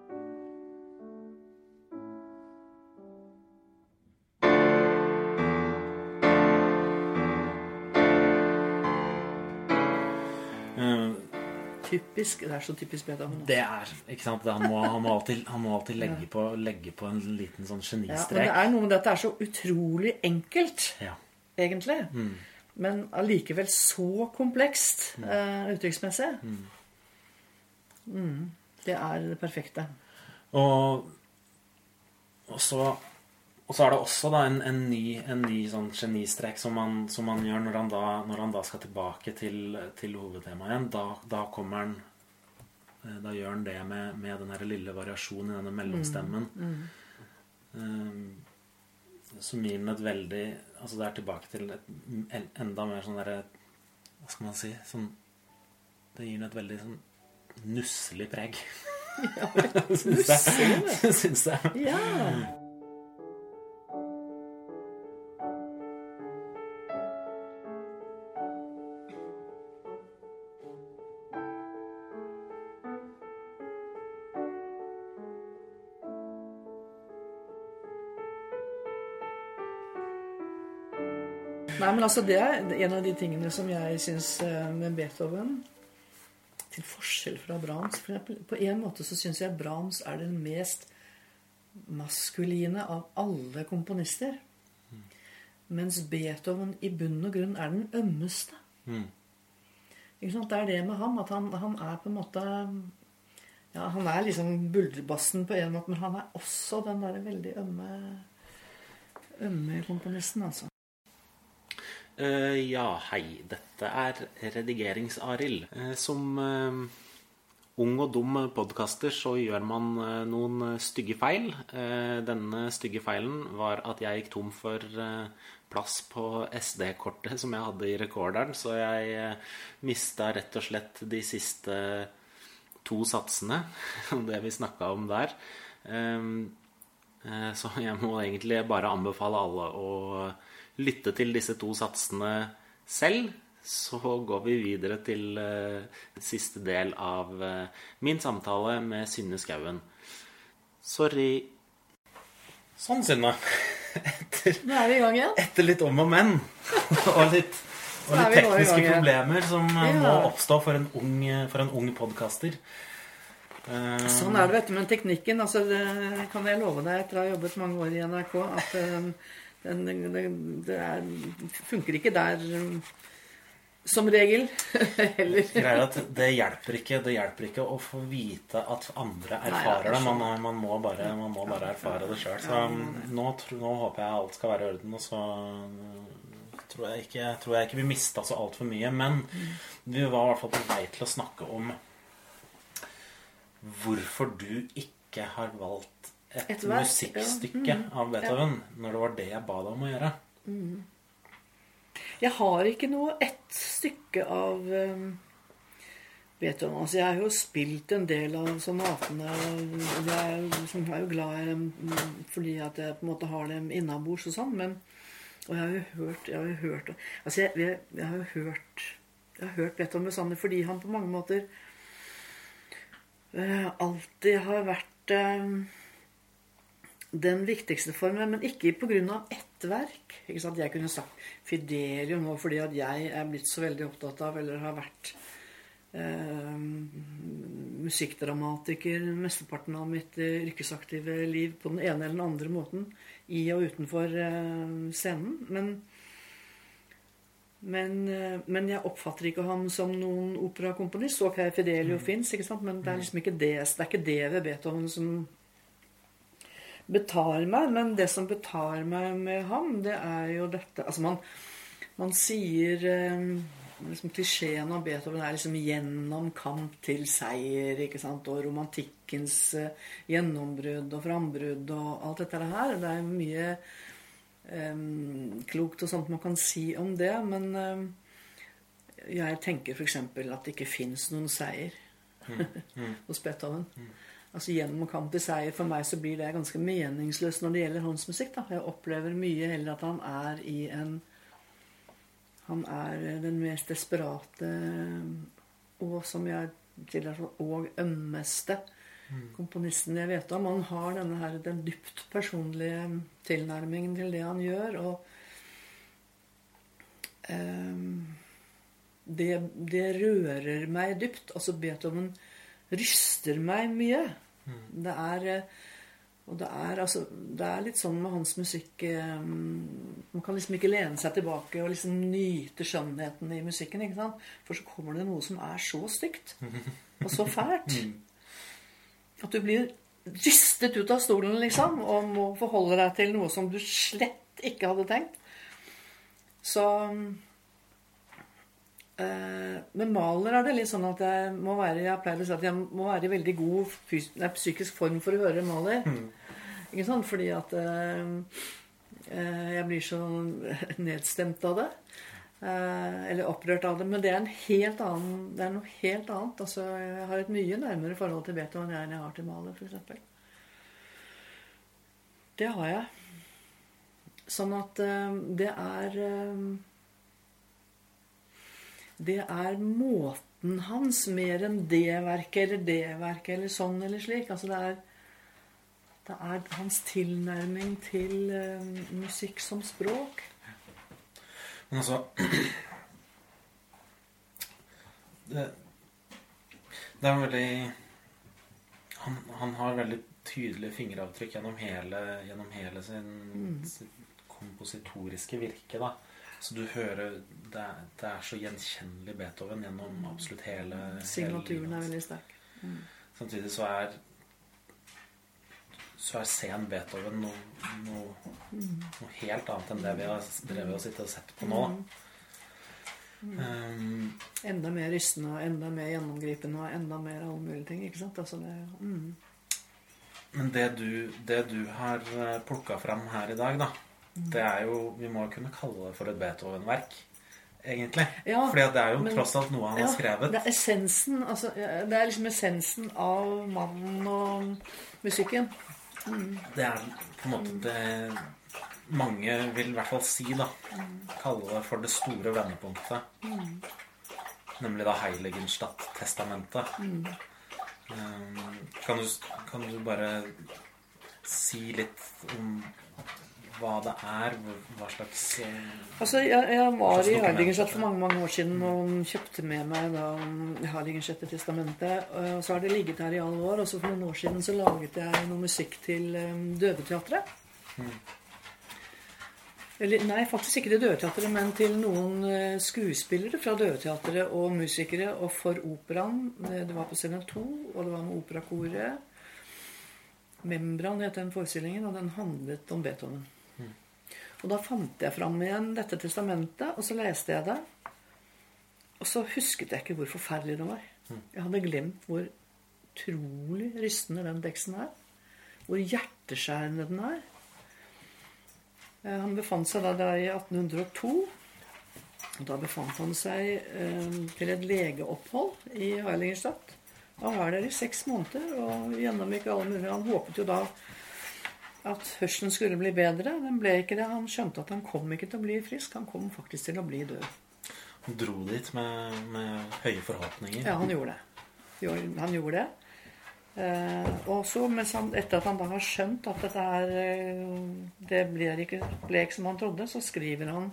Typisk. Det er så typisk Beethoven. Det er ikke sant? Han må, han må alltid, han må alltid legge, på, legge på en liten sånn Ja, men det er noe med det at det er så utrolig enkelt, Ja. egentlig. Men allikevel så komplekst eh, uttrykksmessig. Mm. Det er det perfekte. Og, og, så, og så er det også da en, en ny, en ny sånn genistrek som han, som man gjør når han, da, når han da skal tilbake til, til hovedtemaet igjen. Da, da kommer han Da gjør han det med, med den her lille variasjonen i denne mellomstemmen. Eh, som gir den et veldig Altså det er tilbake til et enda mer sånn derre Hva skal man si? Sånn Det gir den et veldig sånn nusselig preg. Syns jeg. Syns jeg. Ja! Nei, men altså Det er en av de tingene som jeg syns med Beethoven Til forskjell fra Brahms for eksempel, På en måte så syns jeg Brahms er den mest maskuline av alle komponister. Mens Beethoven i bunn og grunn er den ømmeste. Mm. Ikke sant? Det er det med ham at han, han er på en måte ja, Han er liksom buldrebassen på en måte, men han er også den der veldig ømme ømme komponisten, altså. Eh, ja, hei. Dette er Redigerings-Arild. Uh, som uh, ung og dum podkaster så gjør man noen stygge feil. Denne stygge feilen var at jeg gikk tom for plass på SD-kortet som jeg hadde i rekorderen, så jeg uh, mista rett og slett de siste to satsene, det vi snakka om der. Så jeg må egentlig bare anbefale alle å lytte til disse to satsene selv. Så går vi videre til eh, siste del av eh, min samtale med Synne Skauen. Sorry. Sånn, Synne. Etter, Nå er vi i gang igjen. etter litt om og men, og litt, og litt tekniske problemer som eh, Ja. må oppstå for en ung, for en ung podkaster. Sånn er det, vet du. Men teknikken, altså, det kan jeg love deg etter å ha jobbet mange år i NRK, at eh, den, den, det er, funker ikke der eh, som regel. Det hjelper ikke Det hjelper ikke å få vite at andre Nei, erfarer jeg det. Man, man, må bare, man må bare erfare det sjøl. Så nå, nå håper jeg alt skal være i orden, og så uh, tror jeg ikke, tror jeg ikke vi mista så altfor mye. Men vi var i hvert fall på vei til å snakke om hvorfor du ikke har valgt et, verk, musikkstykke ja. Mm. av Beethoven når det var det jeg ba deg om å gjøre. Jeg har ikke noe ett stykke av um, Beethoven. Altså, jeg har jo spilt en del av sonatene. og Jeg er, jo- som er jo glad i dem mm, fordi at jeg på en måte har dem innabords og sånn. Men Og jeg har jo hørt Jeg har jo hørt Altså, jeg, jeg, jeg har jo hørt Jeg har hørt Beethoven bestandig fordi han på mange måter uh, alltid har vært eh, den viktigste formen, men ikke pga. ett verk. Ikke sant? Jeg kunne sagt Fidelio nå fordi at jeg er blitt så veldig opptatt av, eller har vært eh, musikkdramatiker mesteparten av mitt eh, yrkesaktive liv på den ene eller den andre måten, i og utenfor eh, scenen. Men, men, eh, men jeg oppfatter ikke ham som noen operakomponist. Ok, Fidelio fins, ikke sant? men det er liksom ikke det, det er ikke det ved Beethoven som betar meg. Men det som betar meg med ham, det er jo dette Altså, man, man sier eh, liksom Klisjeen av Beethoven er liksom 'gjennom kamp til seier', ikke sant? Og romantikkens eh, gjennombrudd og frambrudd og alt dette her. Det er mye eh, klokt og sånt man kan si om det, men eh, jeg tenker f.eks. at det ikke fins noen seier hos Beethoven. Altså Gjennom kamp til seier for meg så blir det ganske meningsløst når det gjelder hans musikk. da. Jeg opplever mye heller at han er i en Han er den mest desperate og som jeg tillater sånn, og ømmeste komponisten jeg vet om. Han har denne her, den dypt personlige tilnærmingen til det han gjør. og ehm, det, det rører meg dypt. Altså Beethoven ryster meg mye. Det er eh, og det er, altså, det er litt sånn med hans musikk eh, Man kan liksom ikke lene seg tilbake og liksom nyte skjønnheten i musikken. ikke sant? For så kommer det noe som er så stygt og så fælt at du blir rystet ut av stolen, liksom, og må forholde deg til noe som du slett ikke hadde tenkt. Så Med maler er det litt sånn at jeg må være jeg pleier å si at jeg må være i veldig god nei, psykisk form for å høre Mahler. Ikke sant? Fordi at eh, eh, jeg blir så nedstemt av det. Eh, eller opprørt av det. Men det er, en helt annen, det er noe helt annet. Altså, jeg har et mye nærmere forhold til Beethoven enn jeg har til Maler, f.eks. Det har jeg. Sånn at eh, det er eh, Det er måten hans mer enn det verket eller det verket eller sånn eller slik. Altså det er, det er hans tilnærming til uh, musikk som språk. Men altså det, det er veldig han, han har veldig tydelige fingeravtrykk gjennom hele, gjennom hele sin, sitt kompositoriske virke. da. Så du hører Det er, det er så gjenkjennelig Beethoven gjennom absolutt hele Signaturen er veldig sterk. Samtidig så er så er sen Beethoven noe, noe, noe helt annet enn det vi har drevet og sittet og sett på nå. Um, Enda mer rystende og enda mer gjennomgripende og enda mer alle mulige ting. ikke sant? Altså det, mm. men det du, det du har plukka fram her i dag, da, det er jo Vi må jo kunne kalle det for et Beethoven-verk, egentlig. Ja, Fordi det er jo men- tross alt noe han har skrevet. Det er essensen altså, Det er liksom essensen av mannen og musikken. Det er på en måte det mange vil i hvert fall si, da. Kalle det for det store vendepunktet. Nemlig da Heiligenstadt-testamentet. Mm. kan, kan du bare si litt om hva det er? Hva slags eh, Altså, jeg, jeg var i dokument, Harlingerstedt for mange mange år siden og kjøpte med meg da Harlingerstedte testamentet. Og så har det ligget her i alle år. Og så for noen år siden så laget jeg noe musikk til Døveteatret. Døveteatret. Eller, nei, faktisk ikke til Døveteatret, men til noen eh, skuespillere fra Døveteatret og musikere og for operaen. Eh, Det var på scene to, og det var med operakoret. Membran het den forestillingen, og den handlet om Beethoven. Og da fant jeg fram igjen dette testamentet, og så leste jeg det. Og så husket jeg ikke hvor forferdelig det var. Jeg hadde glemt hvor utrolig rystende den teksten er. Hvor hjerteskjærende den er. Eh, Han befant seg da i 1802. Og da befant han seg eh, til et legeopphold i Heiligenstadt. Han var der i seks måneder og gjennomgikk alle mulige Han håpet jo da at hørselen skulle bli bedre. Den ble ikke det. Han skjønte at han kom ikke til å bli frisk. Han kom faktisk til å bli død. Han dro dit med, med høye forhåpninger. Ja, han gjorde det. Han gjorde det. Eh, og så, etter at han da har skjønt at dette her eh, Det ble ikke, ble ikke som han trodde, så skriver han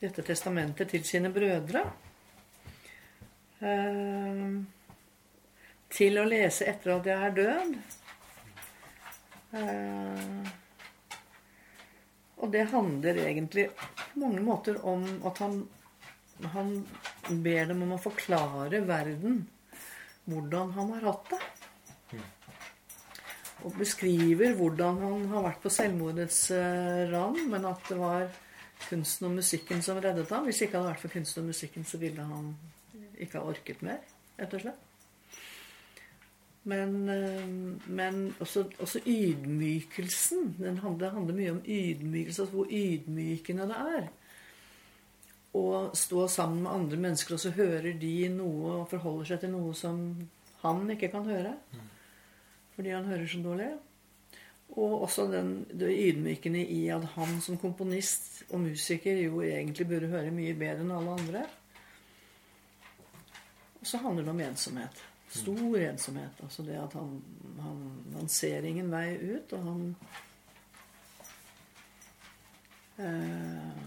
dette testamentet til sine brødre. Eh, til å lese etter at jeg er død. Eh, og det handler egentlig på mange måter om at han han ber dem om å forklare verden hvordan han har hatt det. Og beskriver hvordan han har vært på selvmordets rand, men at det var kunsten og musikken som reddet ham. Hvis ikke hadde vært for kunsten og musikken, så ville han ikke ha orket mer, rett og slett. Men, eh, men også, også ydmykelsen. Den handler, det handler mye om ydmykelse, altså hvor ydmykende det er å stå sammen med andre mennesker, og så hører de noe og forholder seg til noe som han ikke kan høre. Fordi han hører så dårlig. Og også den, det ydmykende i at han som komponist og musiker jo egentlig burde høre mye bedre enn alle andre. Og så handler det om ensomhet. Stor ensomhet. Altså det at han, han, han ser ingen vei ut, og han eh,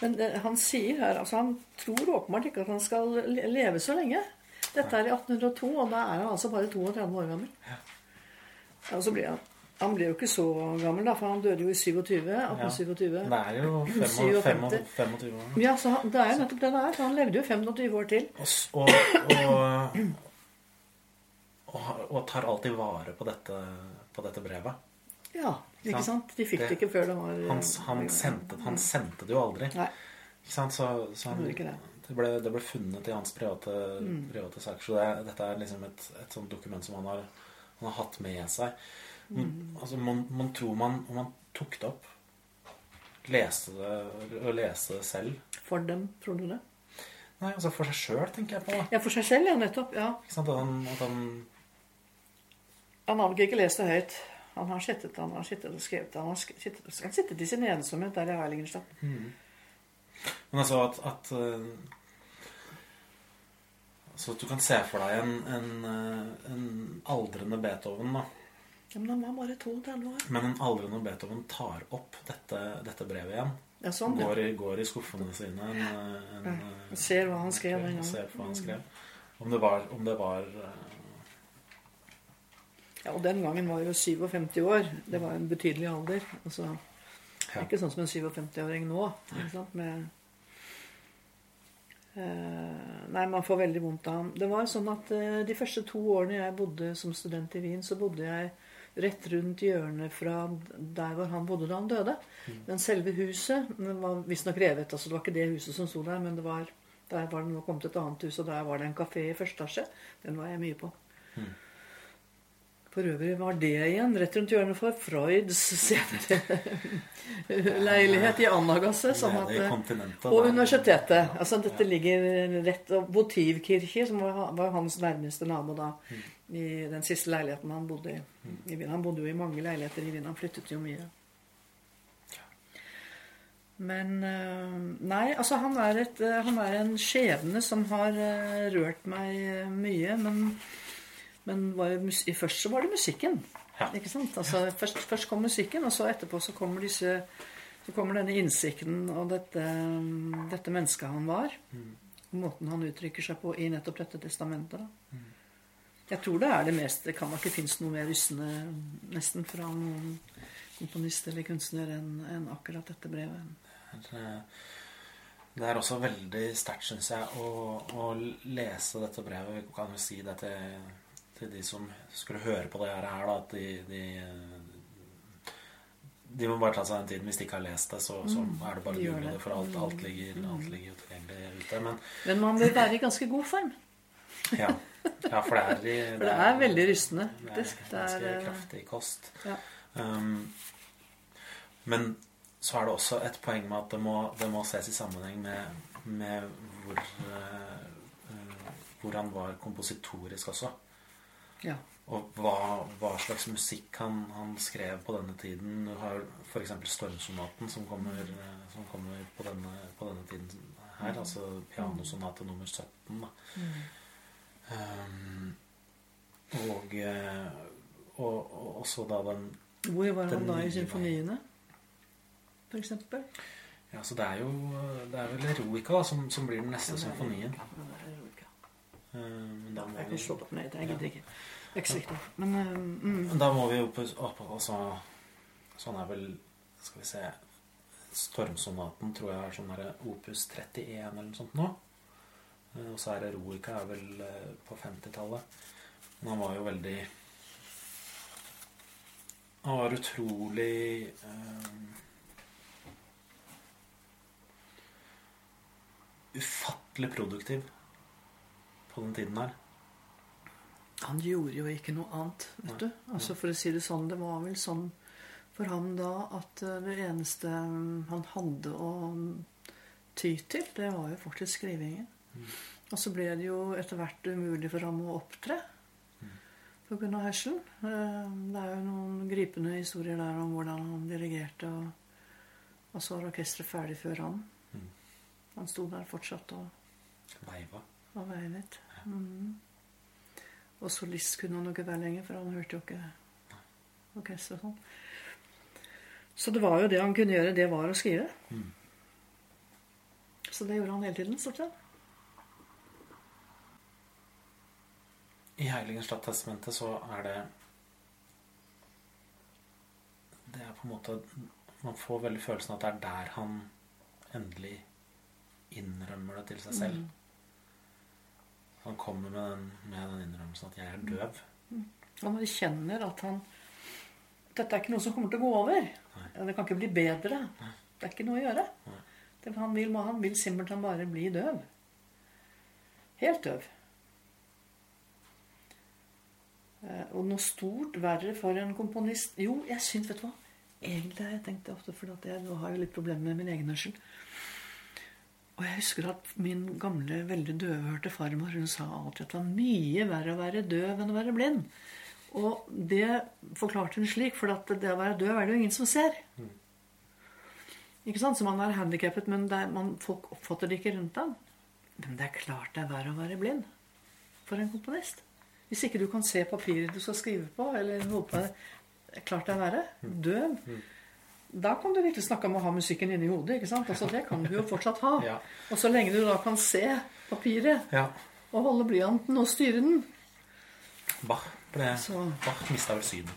men det, han sier her altså Han tror åpenbart ikke at han skal leve så lenge. Dette er i 1802, og da er han altså bare 32 år gammel. Ja, og så blir han Han ble jo ikke så gammel, da, for han døde jo i 27. 1827. Det er jo 57. 25, 25 år. Ja, så han, det er jo nettopp det det er. for Han levde jo 25 år til. Og, og, og, og, tar alltid vare på dette, på dette brevet. Ja, ikke Sant. sant? De fikk det ikke før det var Han, han, sendte, han sendte det jo aldri. Nei. Ikke sant? Så, så han, det. det, ble, det ble funnet i hans private, private saker. Så det, dette er liksom et, et sånt dokument som han har, han har hatt med seg. Man, altså, man, man tror man Om man tok det opp, leste det og leste det selv For dem, tror du det? Nei, altså for seg sjøl, tenker jeg på. da. Ja, for seg selv, ja, nettopp. ja. Ikke sant? At han, at han Han har nok ikke lest det høyt. Han har sittet, han har sittet og skrevet. Han har sittet, han sittet i sin ensomhet der i Heiligenstadt. Men altså at, at Så at du kan se for deg en, en, eh, en aldrende Beethoven, da. Ja, men han var bare 32 år. Men en aldrende Beethoven tar opp dette, dette brevet igjen. Ja, sånn, ja. Går i, går i skuffene sine en, en, ja, ser hva han skrev den ser gangen. på hva han skrev. Om det var, om det var eh, Ja, og den gangen var jo 57 år. Det var en betydelig alder. Altså, det er ikke sånn som en 57-åring nå. Med, eh, nei, man får veldig vondt av ham. Det var sånn at eh, de første to årene jeg bodde som student i Wien, så bodde jeg rett rundt hjørnet fra der hvor han bodde da han døde. Men selve huset var visstnok revet. altså Det var ikke det huset som sto der, men det var, der var det nå kommet et annet hus, og der var det en kafé i første etasje. Den var jeg mye på. For øvrig var det igjen rett rundt hjørnet for Freuds senere leilighet i Anagasse. Sånn at, kontinentet. og universitetet. Altså Dette ligger rett og Votivkirke, som var, var hans nærmeste nabo da. I den siste leiligheten han bodde i. i Wien. Han bodde jo i mange leiligheter i Wien. Han flyttet jo mye. Men øh, Nei, altså han er, et, øh, han er en skjebne som har øh, rørt meg mye. Men, men først så var det musikken. Ja. Ikke sant? Altså, først, først kom musikken, og så etterpå så kommer disse så kommer denne innsikten og dette, dette mennesket han var. Og måten han uttrykker seg på i nettopp dette testamentet. Da. Jeg tror det er det mest Det kan nok ikke finnes noe mer rystende nesten fra noen komponist eller kunstner enn en akkurat dette brevet. Det er også veldig sterkt, syns jeg, å, å lese dette brevet. Vi kan jo si det til, til de som skulle høre på det her, da, at de, de de må bare ta seg den tiden. Hvis de ikke har lest det, så, så er det bare å google det. det, for alt, alt, ligger, alt ligger tilgjengelig ute. Men Men man bør være i ganske god form. ja, ja for det er i- For det er veldig rystende. Det er. Det er, ganske kraftig kost. ja. Um, men så er det også et poeng med at det må, det må ses i sammenheng med, med hvor, eh, eh, hvor han var kompositorisk også. ja. Og hva, hva slags musikk han, han skrev på denne tiden. Du har f.eks. Stormsonaten, som kommer, eh, som kommer på, denne, på denne tiden her. Altså pianosonate nummer 17. Da. Um, og, eh, og, og også da den Hvor var Den han da i symfoniene, eksempel? Ja, så det er jo Det er vel Eroica da, som, som blir den neste symfonien. Ja, det er Eroica. Eh, Men da må Jeg kan slå opp ned. Jeg gidder ikke. Det er ikke så viktig. Men mm, da må vi jo på, opp, altså, Sånn er vel Skal vi se Stormsonaten tror jeg er sånn der opus 31 eller noe sånt nå. Eh, Og så er Eroica er vel eh, på 50-tallet. Men han var jo veldig Han var utrolig um, Ufattelig produktiv på den tiden her. han gjorde jo ikke noe annet, vet du. Altså For å si det sånn, det var vel sånn for ham da at det eneste mm, han hadde å ty til, det var jo faktisk skrivingen. Og så ble det jo etter hvert umulig for ham å opptre pga. hørselen. Eh, Det er jo noen gripende historier der om hvordan han dirigerte, og, og så var orkesteret ferdig før han. Mm. Han sto der fortsatt og Veiva. Og veivet. Mm. Og solist kunne han jo ikke være lenger, for han hørte jo ikke orkesteret sånn. Så det var jo det han kunne gjøre, det var å skrive. Mm. Så det gjorde han hele tiden, stort sett. I Heiligenstadt testamentet så er det Det er på en måte Man får veldig følelsen at det er der han endelig innrømmer det til seg selv. Han kommer med den, med den innrømmelsen at 'jeg er døv'. Han erkjenner at han Dette er ikke noe som kommer til å gå over. Det kan ikke bli bedre. Det er ikke noe å gjøre. Det han, vil, han vil simpelthen bare bli døv. Helt døv. Eh, Og noe stort verre for en komponist Jo, jeg syns, vet du hva Egentlig har jeg tenkt det ofte, for at jeg nå har jeg litt problemer med min egen hørsel. Og jeg husker at min gamle, veldig døvhørte farmor hun sa alltid at det var mye verre å være døv enn å være blind. Og det forklarte hun slik, for at det å være døv er det jo ingen som ser. Ikke sant? Så man er handikappet, men er, man, folk oppfatter det ikke rundt deg. Men det er klart det er verre å være blind for en komponist. Hvis ikke du kan se papiret du skal skrive på, eller holde på Det klart det er verre. Døv. Da kan du virkelig snakke om å ha musikken inni hodet. ikke sant? Altså, det kan du jo fortsatt ha. Ja. Og så lenge du da kan se papiret Ja. og holde blyanten og styre den, Bach, ble, Så- Bach mista vel synet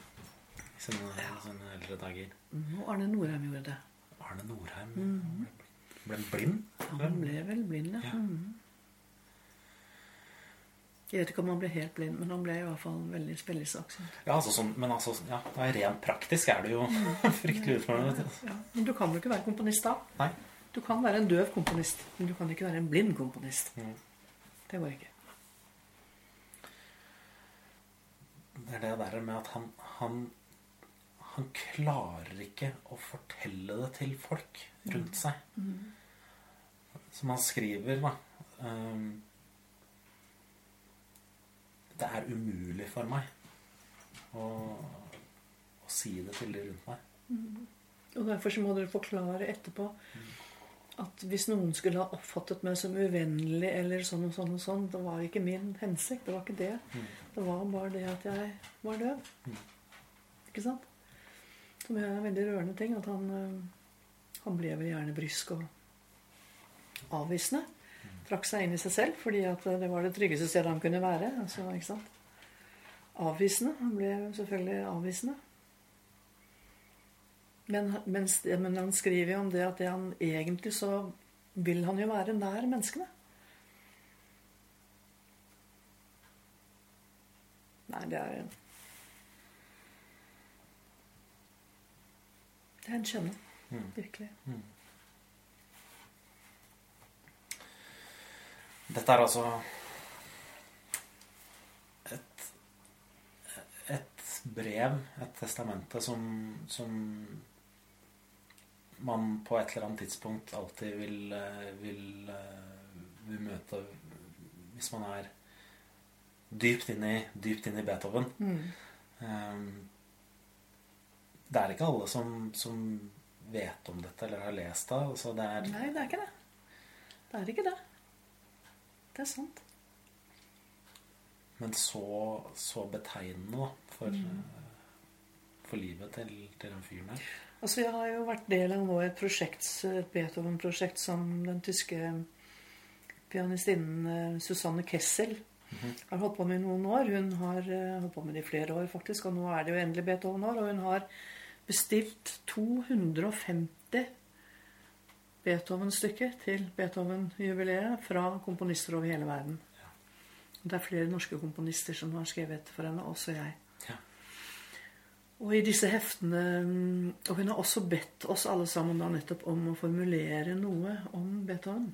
i sine, sine eldre dager. Og Arne Norheim gjorde det. Arne Norheim ble, ble blind. Han ble vel blind, ja. Ja. Jeg vet ikke om han ble helt blind, men han ble i hvert fall veldig spillesaksom. Ja, altså, sånn, men altså, ja, det er rent praktisk er det jo fryktelig utfordrende. Ja. Ja. Men du kan jo ikke være komponist da. Nei. Du kan være en døv komponist, men du kan ikke være en blind komponist. Mm. Det går ikke. Det er det der med at han, han Han klarer ikke å fortelle det til folk rundt seg. Som han skriver, da ehm, Det er umulig for meg å, å si det til de rundt meg. Og derfor så må dere forklare etterpå at hvis noen skulle ha oppfattet meg som uvennlig eller sånn og sånn og sånn, det var ikke min hensikt. Det var ikke det. Det var bare det at jeg var døv. Ikke sant? Som er en veldig rørende ting. At han, øh, han ble vel gjerne brysk og avvisende. Trakk seg inn i seg selv fordi at det var det tryggeste stedet han kunne være. Altså, ikke sant? Avvisende. Han ble selvfølgelig avvisende. Men, mens, men han skriver jo om det at det han egentlig så vil han jo være nær menneskene. Nei, det er Det er en kjenne. Virkelig. Dette er altså et, et brev, et testamente, som, som man på et eller annet tidspunkt alltid vil, eh, vil, eh, vil møte hvis man er dypt inn i, dypt inn i Beethoven. Mm. det er ikke alle som, som vet om dette eller har lest det. Altså det er, Nei, det er ikke det. Det er ikke det. Det er sant. Men så, så betegnende da, for, mm. for livet til, til den fyren her. Altså, jeg har jo vært del av nå et prosjekt, et Beethoven-prosjekt som den tyske pianistinnen eh, Susanne Kessel har holdt på med i noen år. Hun har eh, holdt på med det i flere år, faktisk, og nå er det jo endelig Beethoven-år. Og hun har bestilt 250 Beethoven-stykker til Beethoven-jubileet fra komponister over hele verden. Det er flere norske komponister som har skrevet for henne, også jeg. Ja. Og i disse heftene mm, Og hun har også bedt oss alle sammen da nettopp om å formulere noe om Beethoven.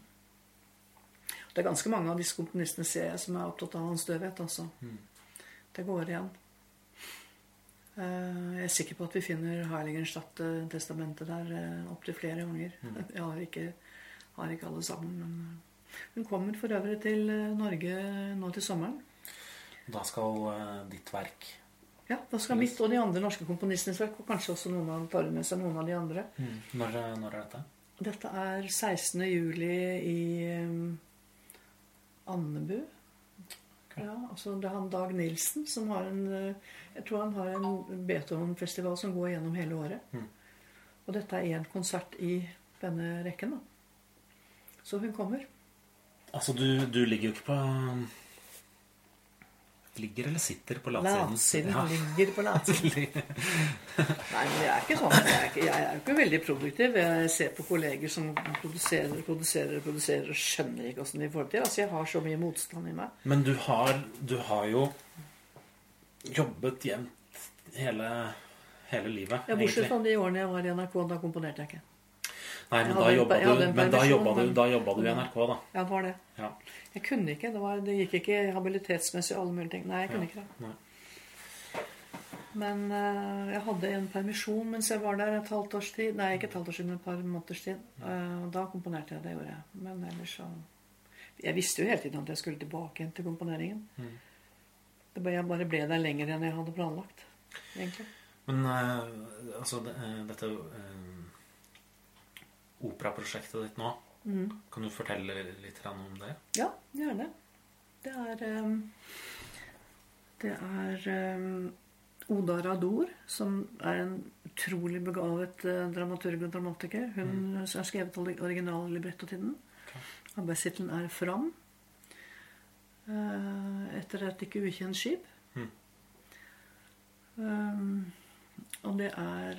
Det er ganske mange av disse komponistene ser jeg som er opptatt av hans døvhet. altså. Det går igjen. Eh, Jeg er sikker på at vi finner Heiligenstadt-testamentet der eh, opptil flere ganger. Jeg har ikke, har ikke alle sammen. Men eh, hun kommer for øvrig til eh, Norge nå til sommeren. Da skal eh, ditt verk Ja, Da skal mitt og de andre norske komponistenes verk, og kanskje også noen av, tar med seg noen av de andre. når, når er dette? Dette er 16. juli i um, Andebu. Ja, altså Det er han Dag Nilsen som har en eh, Jeg tror han har en Beethoven-festival som går gjennom hele året. Og dette er én konsert i denne rekken. da. Så hun kommer. Altså, du, du ligger jo ikke på Ligger eller sitter på latsiden? Latsiden Ja. ligger på latsiden. Nei, men jeg er ikke sånn. Jeg er, ikke, jeg er ikke veldig produktiv. Jeg ser på kolleger som produserer produserer produserer og skjønner ikke åssen de får det til. Altså, Jeg har så mye motstand i meg. Men du har, du har jo jobbet jevnt hele, hele livet, Ja, Bortsett fra de årene jeg var i NRK. Da komponerte jeg ikke. Nei, men da jobba du, du, du i NRK, da. Ja, det var det. Ja. Jeg kunne ikke. Det, var, det gikk ikke habilitetsmessig og alle mulige ting. Nei, jeg kunne ikke det. Men uh, jeg hadde en permisjon mens jeg var der et halvt års tid. Nei, ikke et halvt års tid, men et par måneders tid. Og da komponerte jeg. Det gjorde jeg. Men ellers så Jeg visste jo hele tiden at jeg skulle tilbake igjen til komponeringen. Det ble, jeg bare ble der lenger enn jeg hadde planlagt, egentlig. Men uh, altså, det, dette operaprosjektet ditt nå, kan du fortelle litt om det? Ja, gjerne. Det er eh, Det er eh, Oda Rador, som er en utrolig begavet eh, dramaturg og dramatiker. Hun har skrevet original originallibretto til den. Arbeidstittelen er 'Fram'. eh, etter et ikke ukjent skip. Um, og det er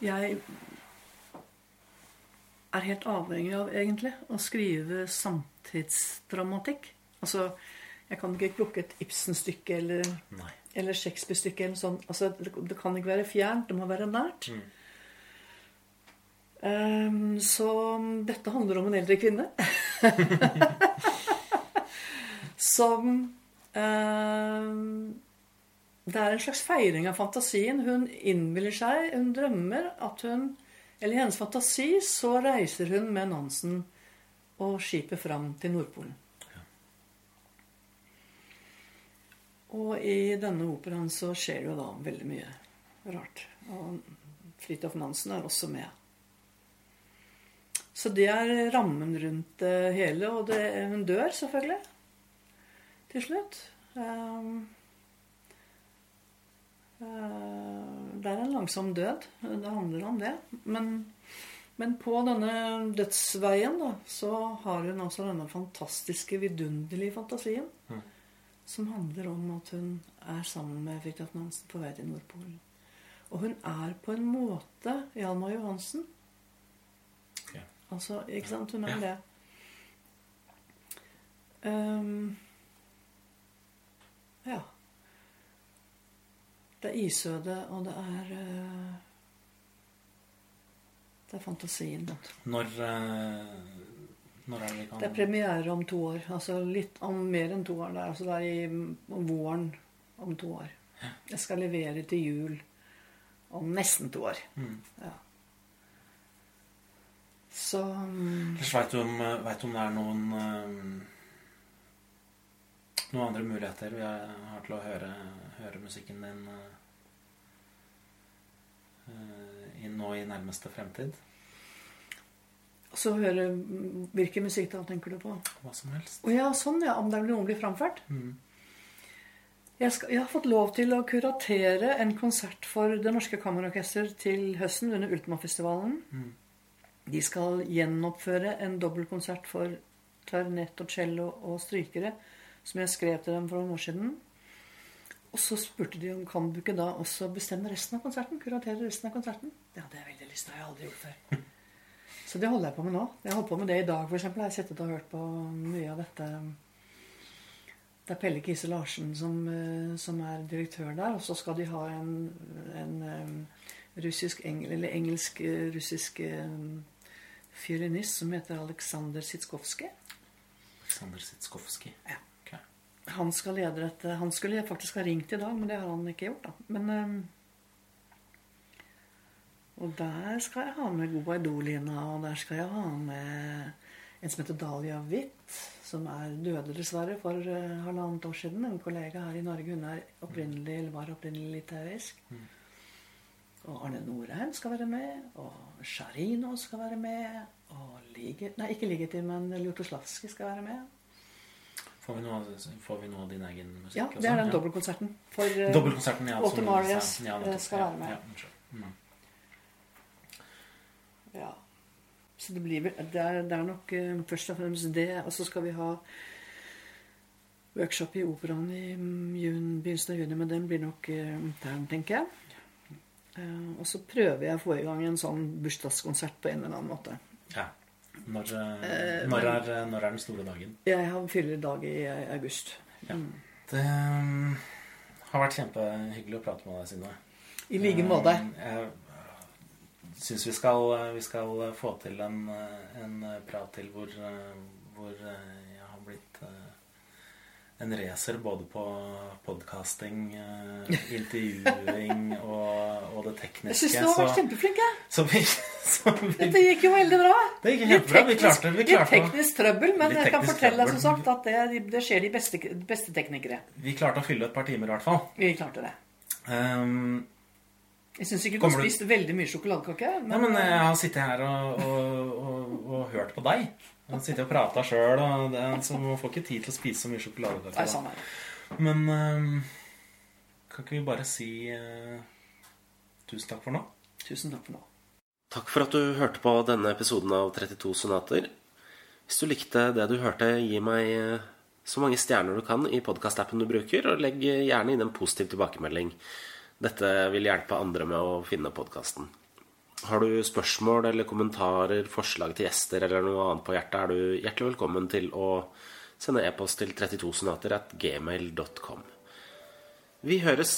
Jeg er helt avhengig av, egentlig, å skrive samtidsdramatikk. Altså, jeg kan ikke plukke et Ibsen-stykke eller, eller Shakespeare-stykke eller sånn. Altså, det, det kan ikke være fjernt, det må være nært. Mm. Um, så dette handler om en eldre kvinne. Som um, Det er en slags feiring av fantasien. Hun innbiller seg, hun drømmer at hun Eller i hennes fantasi så reiser hun med Nansen og skipet fram til Nordpolen. Og i denne operaen så skjer det jo da veldig mye rart. Og Fridtjof Nansen er også med. Så det er rammen rundt det hele. Og det, hun dør selvfølgelig til slutt. Um, uh, det er en langsom død. Det handler om det. Men, men på denne dødsveien da, så har hun altså denne fantastiske, vidunderlige fantasien. Mm. Som handler om at hun er sammen med Fridtjof Nansen på vei til Nordpolen. Og hun er på en måte Hjalmar Johansen. Ok. Altså, ikke sant? Hun er det. Um, ja. Det er isøde, og det er eh, Det er fantasien. Når, eh, når er det vi kan Det er premiere om to år. Altså litt om mer enn to år. Det er, altså det er i våren om to år. Jeg skal levere til jul om nesten to år. Mm. Ja. Så um, Veit du, om- vet du om det er noen um, Noen andre muligheter vi har til å høre, høre musikken din i, nå i nærmeste fremtid? så høre Hvilken musikk da tenker du på? Hva som helst. Å ja, sånn ja. Om det er noe blir framført? Mm. Jeg, skal, jeg har fått lov til å kuratere en konsert for Det Norske Kammerorkester til høsten under Ultima-festivalen. Mm. De skal gjenoppføre en dobbeltkonsert for klarinett og cello og strykere som jeg skrev til dem for noen år siden. Og så spurte de om kan du ikke da også bestemme resten av konserten? Kuratere resten av konserten? Det jeg veldig lyst. til. Det har jeg aldri gjort før. Så det holder jeg på med nå. Jeg holdt på med det i dag, f.eks. Jeg har sittet og hørt på mye av dette. Det er Pelle Kise Larsen som, eh, som er direktør der. Og så skal de ha en, en eh, russisk, eller engelsk-russisk fiolinist som heter Aleksandr Sitskovskij. Aleksandr Sitskovskij. Ja. Han skal lede dette. Han skulle faktisk ha ringt i dag, men det har han ikke gjort. da. Men, øhm, og der skal jeg ha med Guaidolina, og der skal jeg ha med en som heter Dahlia Witt, som er døde dessverre for øh, halvannet år siden. En kollega her i Norge. Hun er opprinnelig, eller var opprinnelig litauisk. Og Arne Norheim skal være med, og Sjarino skal være med. Og Liget, nei, ikke Ligeti, men Ljutoslavskij skal være med. Får vi, noe, får vi noe av din egen musikk? Ja, det er den dobbeltkonserten. For øh, Dobbeltkonserten, ja. Autumn Marius, Arias. Ja, eh, skal være med. Ja. Mm. Ja. Så det blir vel Det det er nok uh, først og fremst det. Og så skal vi ha workshop i operaen i mm, jun, begynnelsen av juni, men den blir nok uh, intern, tenker jeg. Uh, og så prøver jeg å få i gang en sånn bursdagskonsert på en eller annen måte. Ja. Når, eh, Eh, når, er, når er den store dagen? Ja, han fyller dag i eh, august. Ja. Mm. Det um, har vært kjempehyggelig å prate med deg, Synne. I like måte. Jeg syns vi, skal- vi skal få til en, en prat til hvor, hvor jeg har blitt en racer både på podkasting, intervjuing og, og det Jeg tekniske. syns du har vært kjempeflink. jeg. så vi, så vi, Dette gikk jo veldig bra. Det gikk helt bra. Vi klarte, vi Litt klarte, teknisk trøbbel, men teknisk jeg kan fortelle deg som sagt at det, det skjer de beste, beste teknikere. vi klarte å fylle et par timer, i hvert fall. Vi klarte det. Um, Jeg syns ikke du har spist veldig mye sjokoladekake. Nei, men jeg har sittet her og, og, og, og hørt på deg. Jeg sitter og prater sjøl, og det, så man får ikke tid til å spise så mye sjokolade. sjokoladekake. sånn er. Men ehm, kan ikke vi bare si uh, tusen takk for nå? Tusen takk for nå. Takk for at du hørte på denne episoden av 32 sonater. Hvis du likte det du hørte, gi meg eh, så mange stjerner du kan i podkastappen du bruker, og legg gjerne inn en positiv tilbakemelding. Dette vil hjelpe andre med å finne podkasten. Har du spørsmål eller kommentarer, forslag til gjester eller noe annet på hjertet, er du hjertelig velkommen til å sende e-post til 32sonater at gmail.com. Vi høres